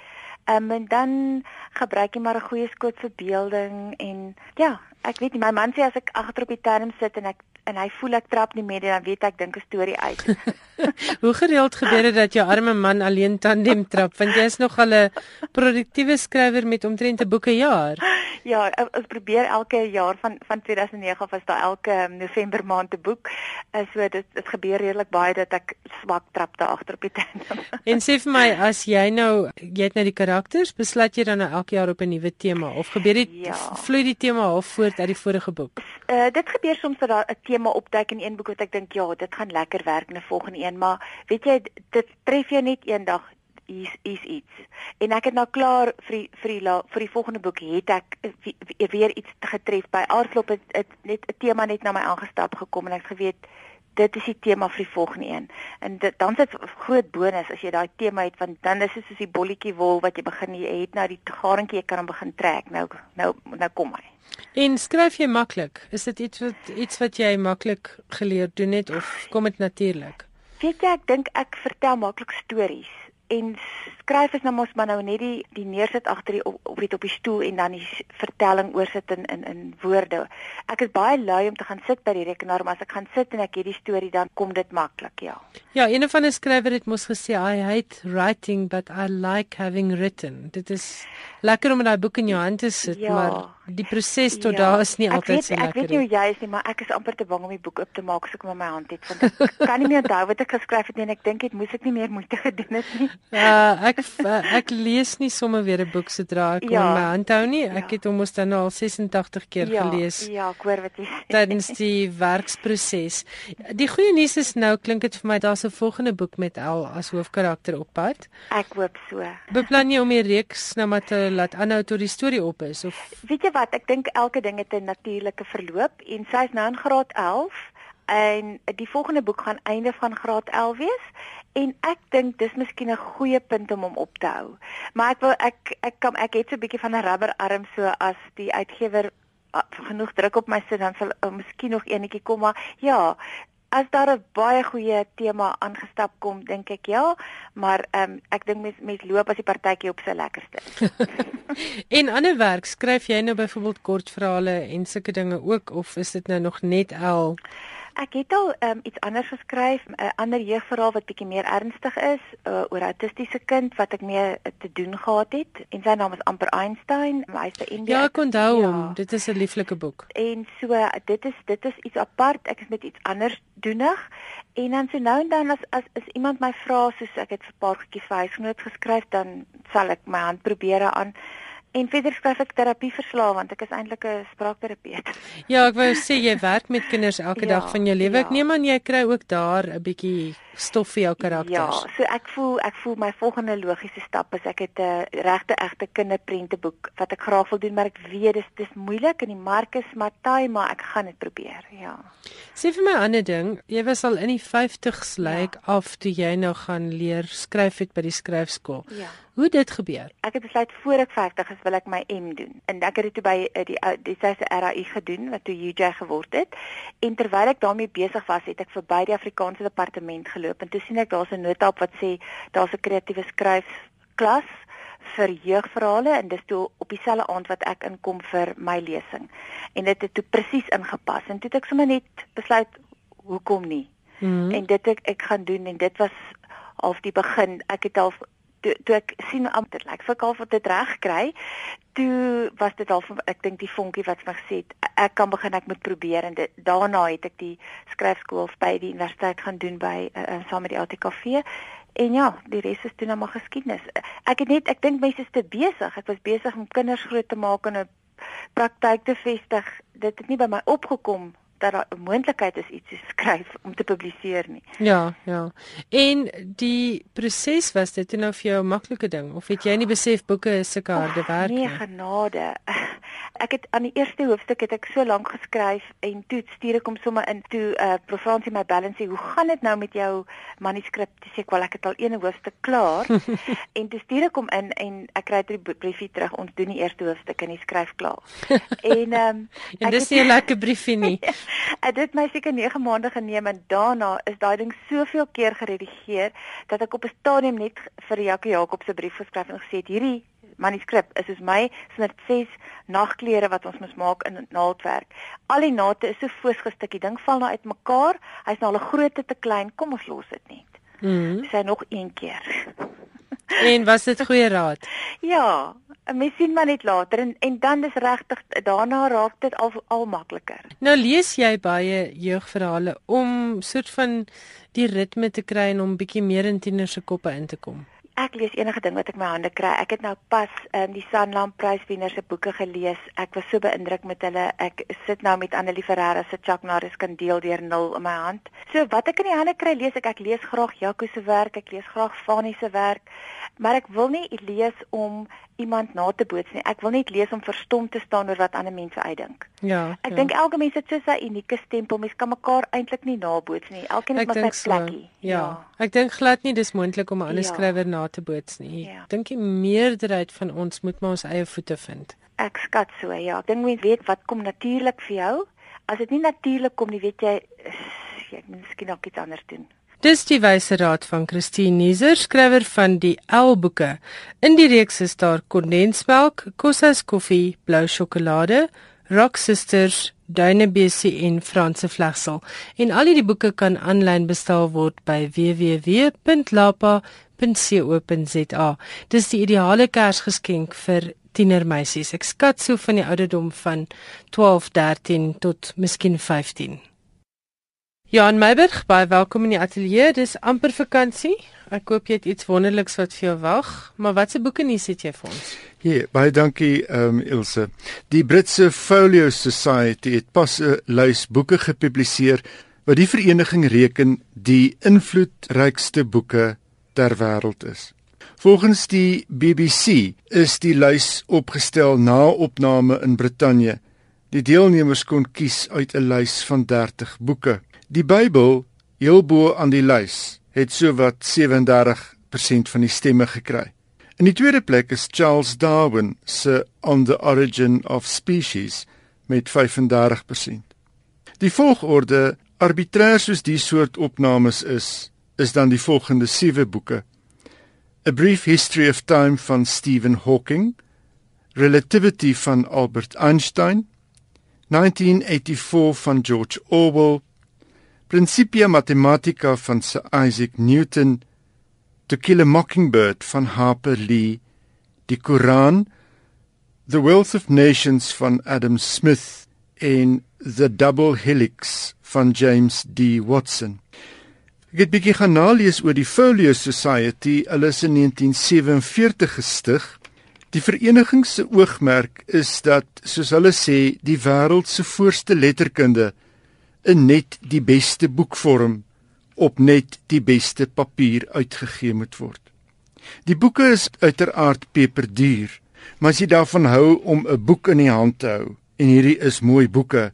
Um, en dan gebruik jy maar 'n goeie skoot verbeelding en ja, ek weet nie my man sê as ek agter op die term sit en ek en hy voel ek trap nie meer dan weet ek dink 'n storie uit. (laughs) Hoe gereeld gebeur dit dat jou arme man alleen tandem trap want jy is nog al 'n produktiewe skrywer met omtrent 'n boeke jaar. ja, ek- ons probeer elke jaar van van 2009 af is daar elke um, November maand 'n boek. Uh, so dit dit gebeur redelik baie dat ek swak trap daar agter op die term. (laughs) En sê vir my as jy nou jy het nou die karakters, besluit jy dan nou elke jaar op 'n nuwe tema of gebeur dit Ja. vloei die tema half voort uit die vorige boek? Uh dit gebeur soms dat daar 'n tema opduik in een boek wat ek dink ja, dit gaan lekker werk in 'n volgende een, maar weet jy dit tref jou net eendag hier's hier's iets. En ek het nou klaar vir die, vir die la- vir die volgende boek het ek weer iets getref by Aardklop het, het net 'n tema net na my aangestap gekom en ek geweet dit is die tema vir die volgende een. En dit dan sit groot bonus as jy daai tema het want dan is dit soos die bolletjie wol wat jy begin jy het nou die garentjie jy kan hom begin trek. Nou nou nou kom hy. En skryf jy maklik? Is dit iets wat iets wat jy maklik geleer doen het of kom dit natuurlik? Weet jy, ek dink ek vertel maklik stories en skryf is nou mos maar nou net die die neersit agter die op, weet, op die stoel en dan die vertelling oorsit in in in woorde. Ek is baie lui om te gaan sit by die rekenaar, maar as ek gaan sit en ek het die storie dan kom dit maklik, ja. Ja, een van die skrywer het mos gesê I hate writing but I like having written. Dit is lekker om daai boek in jou hand te sit, Ja. maar die proses tot Ja. daar is nie Ek altyd weet, so Ek lekker weet nie nie. hoe jy is nie, maar ek is amper te bang om die boek oop te maak as ek hom in my hand het want ek (laughs) kan nie meer onthou wat ek geskryf het nie en ek dink dit moes ek nie meer moeite (laughs) gedoen het nie. Uh, ek uh, ek lees nie sommer weer 'n boek sodra ek hom Ja. in my hand hou nie. Ek Ja. het hom mos dan al 86 keer ja, gelees Ja, ek hoor wat jy sê. tydens die (laughs) werksproses. Die goeie nuus is nou klink dit vir my daar's 'n volgende boek met El as hoofkarakter op pad. Ek hoop so. Beplan jy om die reeks nou maar te laat aanhou tot die storie op is of Weet jy wat, ek dink elke ding het 'n natuurlike verloop en sy is nou in graad 11 en die volgende boek gaan einde van graad 11 wees en ek dink dis miskien 'n goeie punt om hom op te hou. Maar ek wil ek ek kan ek het so 'n bietjie van 'n rubberarm so as die uitgewer ah, genoeg druk op my sit dan sal uh, miskien nog eenetjie kom maar ja As daar 'n baie goeie tema aangestap kom, dink ek ja, maar ehm um, ek dink mens mens loop as die partytjie op sy lekkerste. (laughs) en ander werk skryf jy nou byvoorbeeld kortverhale en sulke dinge ook of is dit nou nog net El? Ek het al um, iets anders geskryf, 'n ander jeugverhaal wat bietjie meer ernstig is uh, oor 'n autistiese kind wat ek mee uh, te doen gehad het en sy naam is amper Einstein. Hy's by India. Ja, ek onthou Ja. hom. Dit is 'n lieflike boek. En so dit is dit is iets apart. Ek is met iets anders doenig. En dan so nou en dan as as, as iemand my vra soos ek het vir 'n paar goedjies vir huisgenoot geskryf, dan sal ek my hand probeer aan. En verder skryf ek terapieverslae want ek is eintlik 'n spraakterapeut. (laughs) Ja, ek wou sê jy werk met kinders elke Ja, dag van jou lewe. Ek ja. neem aan jy kry ook daar 'n bietjie stof vir jou karakters. Ja, so ek voel ek voel my volgende logiese stap is ek het 'n regte egte kinderprenteboek wat ek graag wil doen, maar ek weet dis dis moeilik en die mark is maar taai, maar ek gaan dit probeer. Ja. Sê vir my 'n ander ding, jy was al in die 50s lyk ja. af toe jy nou gaan leer skryf het by die skryfskool. Ja. Hoe dit gebeur? Ek het besluit voor ek 50 is wil ek my M doen. En ek het dit toe by eh, die ou- die syse RAI gedoen wat toe UJ geword het. En terwyl ek daarmee besig was, het ek verby die Afrikaanse departement geloop en toe sien ek daar's 'n nota op wat sê daar's 'n kreatiewe skryfklas vir jeugverhale en dis toe op dieselfde aand wat ek inkom vir my lesing. En dit het toe presies ingepas en toe het ek sommer net besluit hoekom nie. Mm. en dit ek ek gaan doen en dit was half die begin ek het al toe, toe ek sien amper lyk vir half wat dit reg kry. Toe was dit al ek dink die vonkie wat my gesê het ek kan begin ek moet probeer. En dit, daarna het ek die skryfskool by die universiteit gaan doen by uh, uh, saam met die ATKV en ja die res is toe nou maar geskiedenis. Ek het net ek dink mense is te besig. Ek was besig om kinders groot te maak en 'n praktyk te vestig. Dit het nie by my opgekom dat daar 'n moontlikheid is iets te skryf om te publiseer nie. Ja, ja. En die proses was dit nou vir jou 'n maklike ding of het jy nie besef boeke is sulke harde werk nie? Nee, genade. (laughs) Ek het aan die eerste hoofstuk het ek so lank geskryf en toe stuur ek hom sommer in toe uh Profansie my balance, hoe gaan dit nou met jou manuskrip? Dis ek wel ek het al een hoofstuk klaar (laughs) en toe stuur ek hom in en ek kry dit briefie terug. Ons doen die eerste hoofstuk en jy skryf klaar. (laughs) en ehm um, en dis nie 'n lekker briefie nie. Dit het my seker 9 maande geneem en daarna is daai ding soveel keer geredigeer dat ek op 'n stadium net vir Jackie Jakob se brief geskryf en gesê het hierdie manuskrip is soos my 106 nagklere wat ons moet maak in naaldwerk. Al die nate is so voorsgestukkie ding val nou uitmekaar. Hy's nou al 'n grootte te klein. Kom ons los dit net. Mm Sy nog een keer. En was dit goeie raad? Ja, mens sien maar net later en en dan is regtig daarna raak dit al al makliker. Nou lees jy baie jeugverhale om soort van die ritme te kry en om bietjie meer in tieners se koppe in te kom ek lees enige ding wat ek my hande kry. Ek het nou pas um, die Sanlam Pryswenner se boeke gelees. Ek was so beïndruk met hulle. Ek sit nou met Annelie Ferreira se Chuck Norris kandeel deur nul in my hand. So wat ek in die hande kry, lees ek. Ek lees graag Jaco se werk, ek lees graag Fanie se werk, maar ek wil nie lees om iemand na te boots nie. Ek wil net lees om verstom te staan oor wat ander mense uitdink. Ja. Ek ja. dink elke mens het so sy unieke stempel. Mens kan mekaar eintlik nie naboots nie. Elkeen het maar sy plekkie. So. Ja. ja. Ek dink glad nie dis moontlik om 'n ander ja. skrywer na te boots nie. Ja. Dink die meerderheid van ons moet maar ons eie voete vind. Ek skat so, ja. Ek dink mense weet wat kom natuurlik vir jou. As dit nie natuurlik kom nie, weet jy, (sighs) jy moet miskien nog iets anders doen. Dis die wyse raad van Christine Nieser, skrywer van die L-boeke. In die reeks is daar kondensmelk, kosas koffie, blou sjokolade, Rock Sisters, Dynabesi en Franse vlegsel. En al hierdie boeke kan aanlyn bestel word by www.lapa.co.za. Dis die ideale Kersgeskenk vir tienermeisies. Ek skat so van die ouderdom van 12, 13 tot miskien 15. Johan Meiberg, baie welkom in die ateljee. Dis amper vakansie. Ek hoop jy het iets wonderliks wat vir jou wag. Maar watse boeke nuus het jy vir ons? Ja, baie dankie, ehm um, Ilse. Die Britse Folio Society het pas 'n lys boeke gepubliseer wat die vereniging reken die invloedrykste boeke ter wêreld is. Volgens die BBC is die lys opgestel na opname in Brittanje. Die deelnemers kon kies uit 'n lys van 30 boeke. Die Bybel, heel bo aan die lys, het sowat 37% van die stemme gekry. In die tweede plek is Charles Darwin se On the Origin of Species met 35%. Die volgorde arbitrair soos die soort opnames is, is dan die volgende sewe boeke: A Brief History of Time van Stephen Hawking, Relativity van Albert Einstein, 1984 van George Orwell, Principia Mathematica van Sir Isaac Newton, To Kill a Mockingbird van Harper Lee, die Koran, The Wealth of Nations van Adam Smith en The Double Helix van James D. Watson. Ek het bietjie gaan nalees oor die Folio Society, hulle is in 1947 gestig. Die vereniging se oogmerk is dat, soos hulle sê, die wêreld se voorste letterkunde in net die beste boekvorm op net die beste papier uitgegee moet word. Die boeke is uiteraard peperduur, maar as jy daarvan hou om 'n boek in die hand te hou en hierdie is mooi boeke,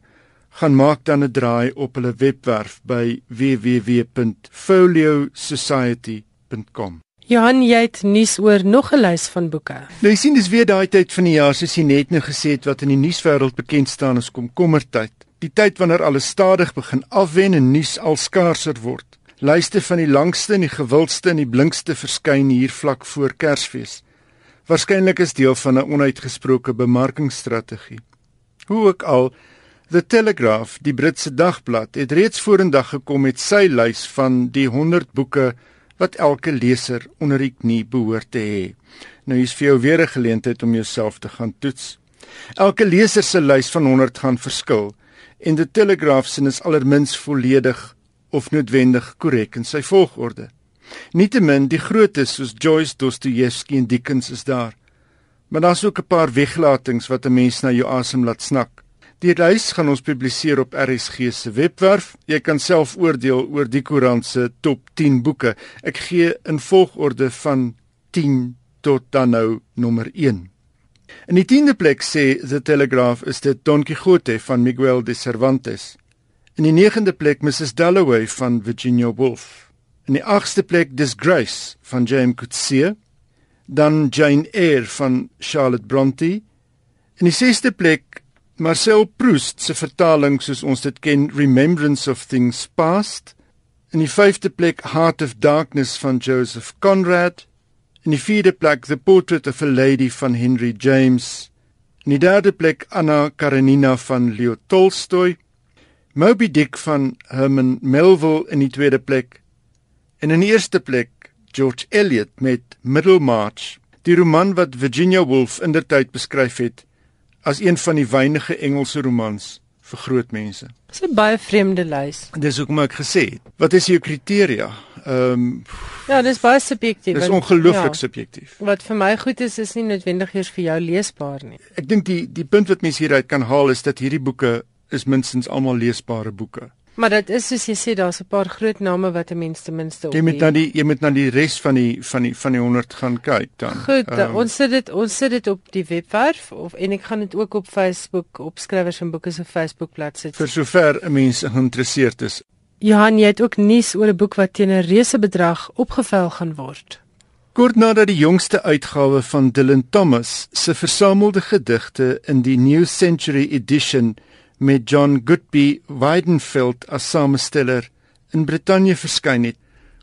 gaan maak dan 'n draai op hulle webwerf by www.foliosociety.com. Johan, jy het nuus oor nog 'n lys van boeke. Nou jy sien dis weer daai tyd van die jaar soos jy net nou gesê het wat in die nuuswêreld bekend staan as komkommertyd die tyd wanneer alles stadig begin afwen en nuus al skaarser word. Lyste van die langste en die gewildste en die blinkste verskyn hier vlak voor Kersfees. Waarskynlik is deel van 'n onuitgesproke bemarkingsstrategie. Hoe ook al, The Telegraph, die Britse dagblad, het reeds vorendag gekom met sy lys van die 100 boeke wat elke leser onder die knie behoort te hê. Nou hier's vir jou weer 'n geleentheid om jouself te gaan toets. Elke leser se lys van 100 gaan verskil en die Telegraph sin is allermins volledig of noodwendig korrek in sy volgorde. Nietemin die grootes soos Joyce, Dostoevsky en Dickens is daar. Maar daar's ook 'n paar weglatings wat 'n mens na jou asem laat snak. Die lys gaan ons publiseer op RSG se webwerf. Jy kan self oordeel oor die koerant se top 10 boeke. Ek gee in volgorde van 10 tot dan nou nommer 1. In die 10de plek sê The Telegraph is dit Don Quixote van Miguel de Cervantes. In die 9de plek Mrs Dalloway van Virginia Woolf. In die 8ste plek Disgrace van James Coetzee. Dan Jane Eyre van Charlotte Brontë. In die 6ste plek Marcel Proust se vertaling soos ons dit ken Remembrance of Things Past. In die 5de plek Heart of Darkness van Joseph Conrad. In die vierde plek The Portrait of a Lady van Henry James. In die derde plek Anna Karenina van Leo Tolstoy. Moby Dick van Herman Melville in die tweede plek. En in die eerste plek George Eliot met Middlemarch, die roman wat Virginia Woolf indertyd beskryf het as een van die weinige Engelse romans vir groot mense. Dis 'n baie vreemde lys. Dis hoekom ek gesê het, wat is jou kriteria? Ehm um, Ja, dis baie subjektief. Dis ongelooflik ja, subjektief. Wat vir my goed is, is nie noodwendig eers vir jou leesbaar nie. Ek dink die die punt wat mense hieruit kan haal is dat hierdie boeke is minstens almal leesbare boeke. Maar dit is soos jy sê daar's 'n paar groot name wat 'n mens ten minste op. Jy moet na die jy moet na die res van die van die van die 100 gaan kyk dan. Goed, um, ons sit dit ons sit dit op die webwerf of en ek gaan dit ook op Facebook op skrywers en boeke se Facebookblad sit. Vir sover 'n mens geïnteresseerd is. Johan, jy het ook nuus oor 'n boek wat teen 'n reuse bedrag opgevel gaan word. Kort nadat die jongste uitgawe van Dylan Thomas se versamelde gedigte in die New Century Edition met John Goodby Weidenfeld as samesteller in Brittanje verskyn het,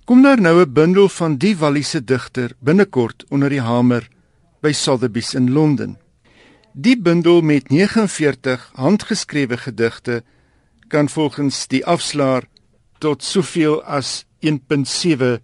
kom daar nou 'n bundel van die Walliese digter binnekort onder die hamer by Sotheby's in Londen. Die bundel met 49 handgeskrewe gedigte kan volgens die afslaer tot soveel as 1.7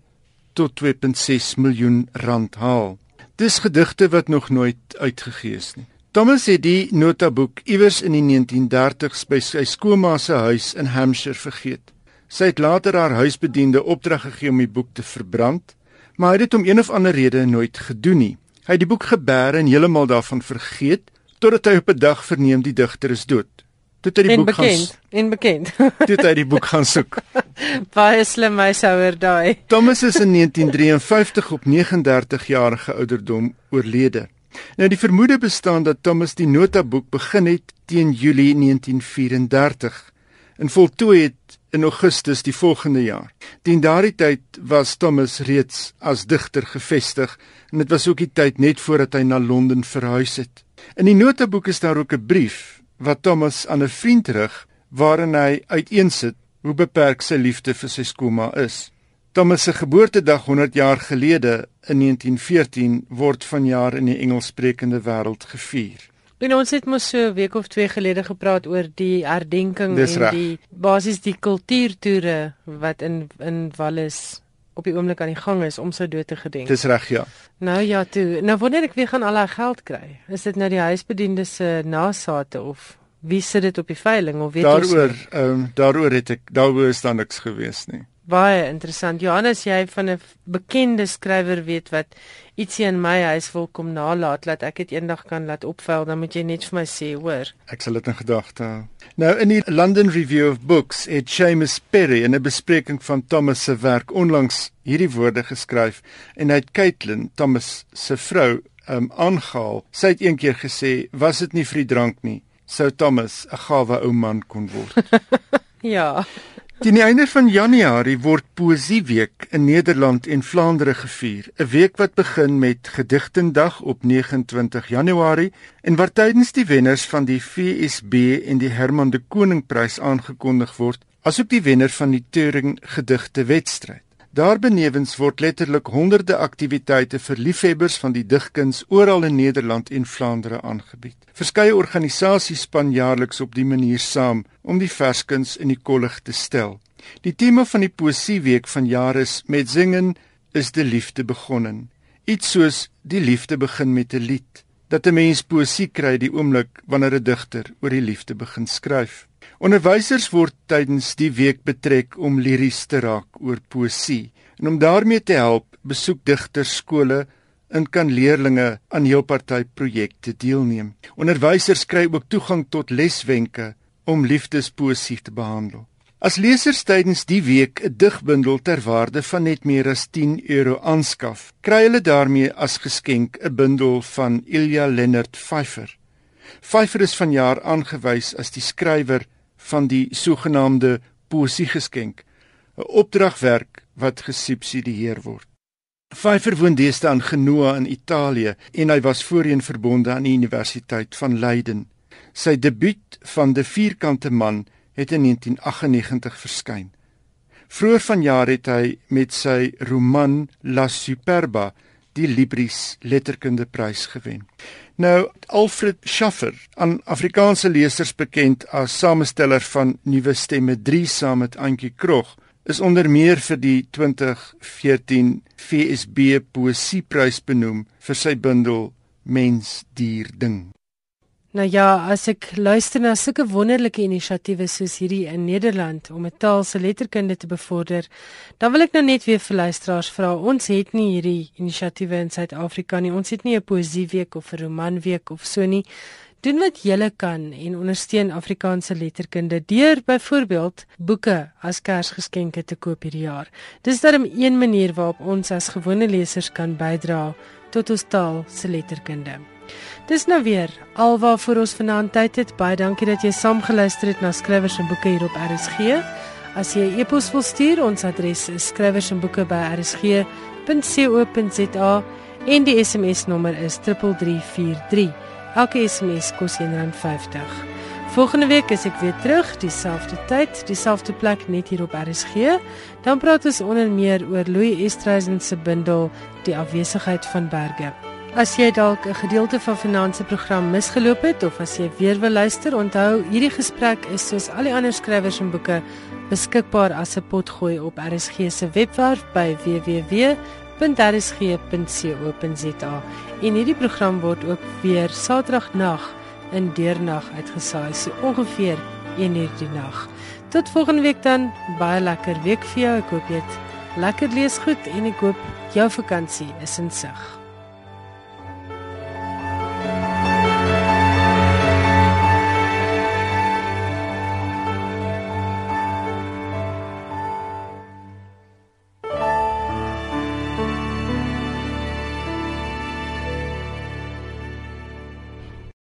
tot 2.6 miljoen rand haal. Dis gedigte wat nog nooit uitgegee is nie. Thomas het die notaboek iewers in die 1930s by sy skoonma se huis in Hampshire vergeet. Sy het later haar huisbediende opdrag gegee om die boek te verbrand, maar hy het dit om een of ander rede nooit gedoen nie. Hy het die boek gebeer en heeltemal daarvan vergeet totdat hy op 'n dag verneem die digter is dood. Toe hy die en boek bekend, gaan en bekend. (laughs) Toe hy die boek gaan soek. (laughs) Baie slim hy souer daai. Thomas is in 1953 op 39 jarige ouderdom oorlede. Nou die vermoede bestaan dat Thomas die notaboek begin het teen Julie 1934 en voltooi het in Augustus die volgende jaar. Teen daardie tyd was Thomas reeds as digter gevestig en dit was ook die tyd net voordat hy na Londen verhuis het. In die notaboek is daar ook 'n brief wat Thomas aan 'n vriend rig waarin hy uiteensit hoe beperk sy liefde vir sy skoolma is. Thomas se geboortedag 100 jaar gelede in 1914 word vanjaar in die Engelssprekende wêreld gevier. En ons het mos so 'n week of twee gelede gepraat oor die herdenking Dis en reg. die basies die kultuurtoere wat in in Wallis op die oomblik aan die gang is om sy dood te gedenk. Dis reg ja. Nou ja, toe. Nou wanneer ek weer gaan al haar geld kry. Is dit nou die huisbediende se nasate of wie sit dit op die veiling of weet ons? Daaroor ehm um, daaroor het ek daaroor is daar niks gewees nie. Baie interessant. Johannes, jy van 'n bekende skrywer weet wat ietsie in my huis wil kom nalaat dat ek dit eendag kan laat opvel, dan moet jy net vir my sê, hoor. Ek sal dit in gedagte hou. Nou in die London Review of Books het Seamus Perry in 'n bespreking van Thomas se werk onlangs hierdie woorde geskryf en hy het Caitlin, Thomas se vrou, um, aangehaal. Sy het eendag gesê, "Was dit nie vir die drank nie, sou Thomas 'n gawe ou man kon word." (laughs) Ja. Teen die einde van Januarie word Poesieweek in Nederland en Vlaandere gevier, 'n week wat begin met Gedigtendag op 29 Januarie en waar tydens die wenners van die VSB en die Herman de Koning Prys aangekondig word, asook die wenner van die Turing Gedigte Wedstryd. Daarbenewens word letterlik honderde aktiwiteite vir liefhebbers van die digkuns oral in Nederland en Vlaandere aangebied. Verskeie organisasies span jaarliks op die manier saam om die verskuns in die kollig te stel. Die tema van die poesieweek van jare is met singen is die liefde begonnen. Iets soos die liefde begin met 'n lied. Dat 'n mens poesie kry die oomblik wanneer 'n digter oor die liefde begin skryf. Onderwysers word tydens die week betrek om liries te raak oor poesie en om daarmee te help, besoek digters skole en kan leerdlinge aan heel party projekte deelneem. Onderwysers kry ook toegang tot leswenke om liefdespoesie te behandel. As lesers tydens die week 'n digbundel ter waarde van net meer as 10 euro aanskaf, kry hulle daarmee as geskenk 'n bundel van Ilja Lennard Pfeiffer. Pfeiffer is vanjaar aangewys as die skrywer van die sogenaamde poesiegeskenk, 'n opdragwerk wat gesubsidieer word. Pfeiffer woon deesdae in Genoa in Italië en hy was voorheen verbonde aan die Universiteit van Leiden. Sy debuut van De Vierkante Man het in 1998 verskyn. Vroeër vanjaar het hy met sy roman La Superba die Libris Letterkundeprys gewen. Nou Alfred Schaffer, aan Afrikaanse lesers bekend as samesteller van Nuwe Stemme 3 saam met Antjie Krog, is onder meer vir die 2014 FSB Poesieprys benoem vir sy bundel Mens, dier, ding. Nou ja, as ek luister na sulke wonderlike inisiatiewe soos hierdie in Nederland om 'n taal se letterkunde te bevorder, dan wil ek nou net weer vir luisteraars vra, ons het nie hierdie inisiatiewe in Suid-Afrika nie. Ons het nie 'n poesieweek of 'n romanweek of so nie. Doen wat julle kan en ondersteun Afrikaanse letterkunde deur byvoorbeeld boeke as Kersgeskenke te koop hierdie jaar. Dis darem een manier waarop ons as gewone lesers kan bydra tot ons taal se letterkunde. Dis nou weer alwaarvoor ons vanaand tyd het. Baie dankie dat jy saamgeluister het na skrywers en boeke hier op RSG. As jy 'n e e-pos wil stuur, ons adres is skrywers en boeke by rsg.co.za en die SMS nommer is 3343. Elke SMS kos R1.50. Volgende week is ek weer terug, dieselfde tyd, dieselfde plek net hier op RSG. Dan praat ons onder meer oor Louis Estreisen se bundel Die afwesigheid van berge. As jy dalk 'n gedeelte van finansie program misgeloop het of as jy weer wil luister, onthou hierdie gesprek is soos al die ander skrywers en boeke beskikbaar as 'n potgooi op RSG se webwerf by www.rsg.co.za. En hierdie program word ook weer Saterdagnag in deernag uitgesaai, so ongeveer 1:00 die nag. Tot volgende week dan, baie lekker week vir jou. Ek hoop jy het lekker lees goed en ek hoop jou vakansie is in sig.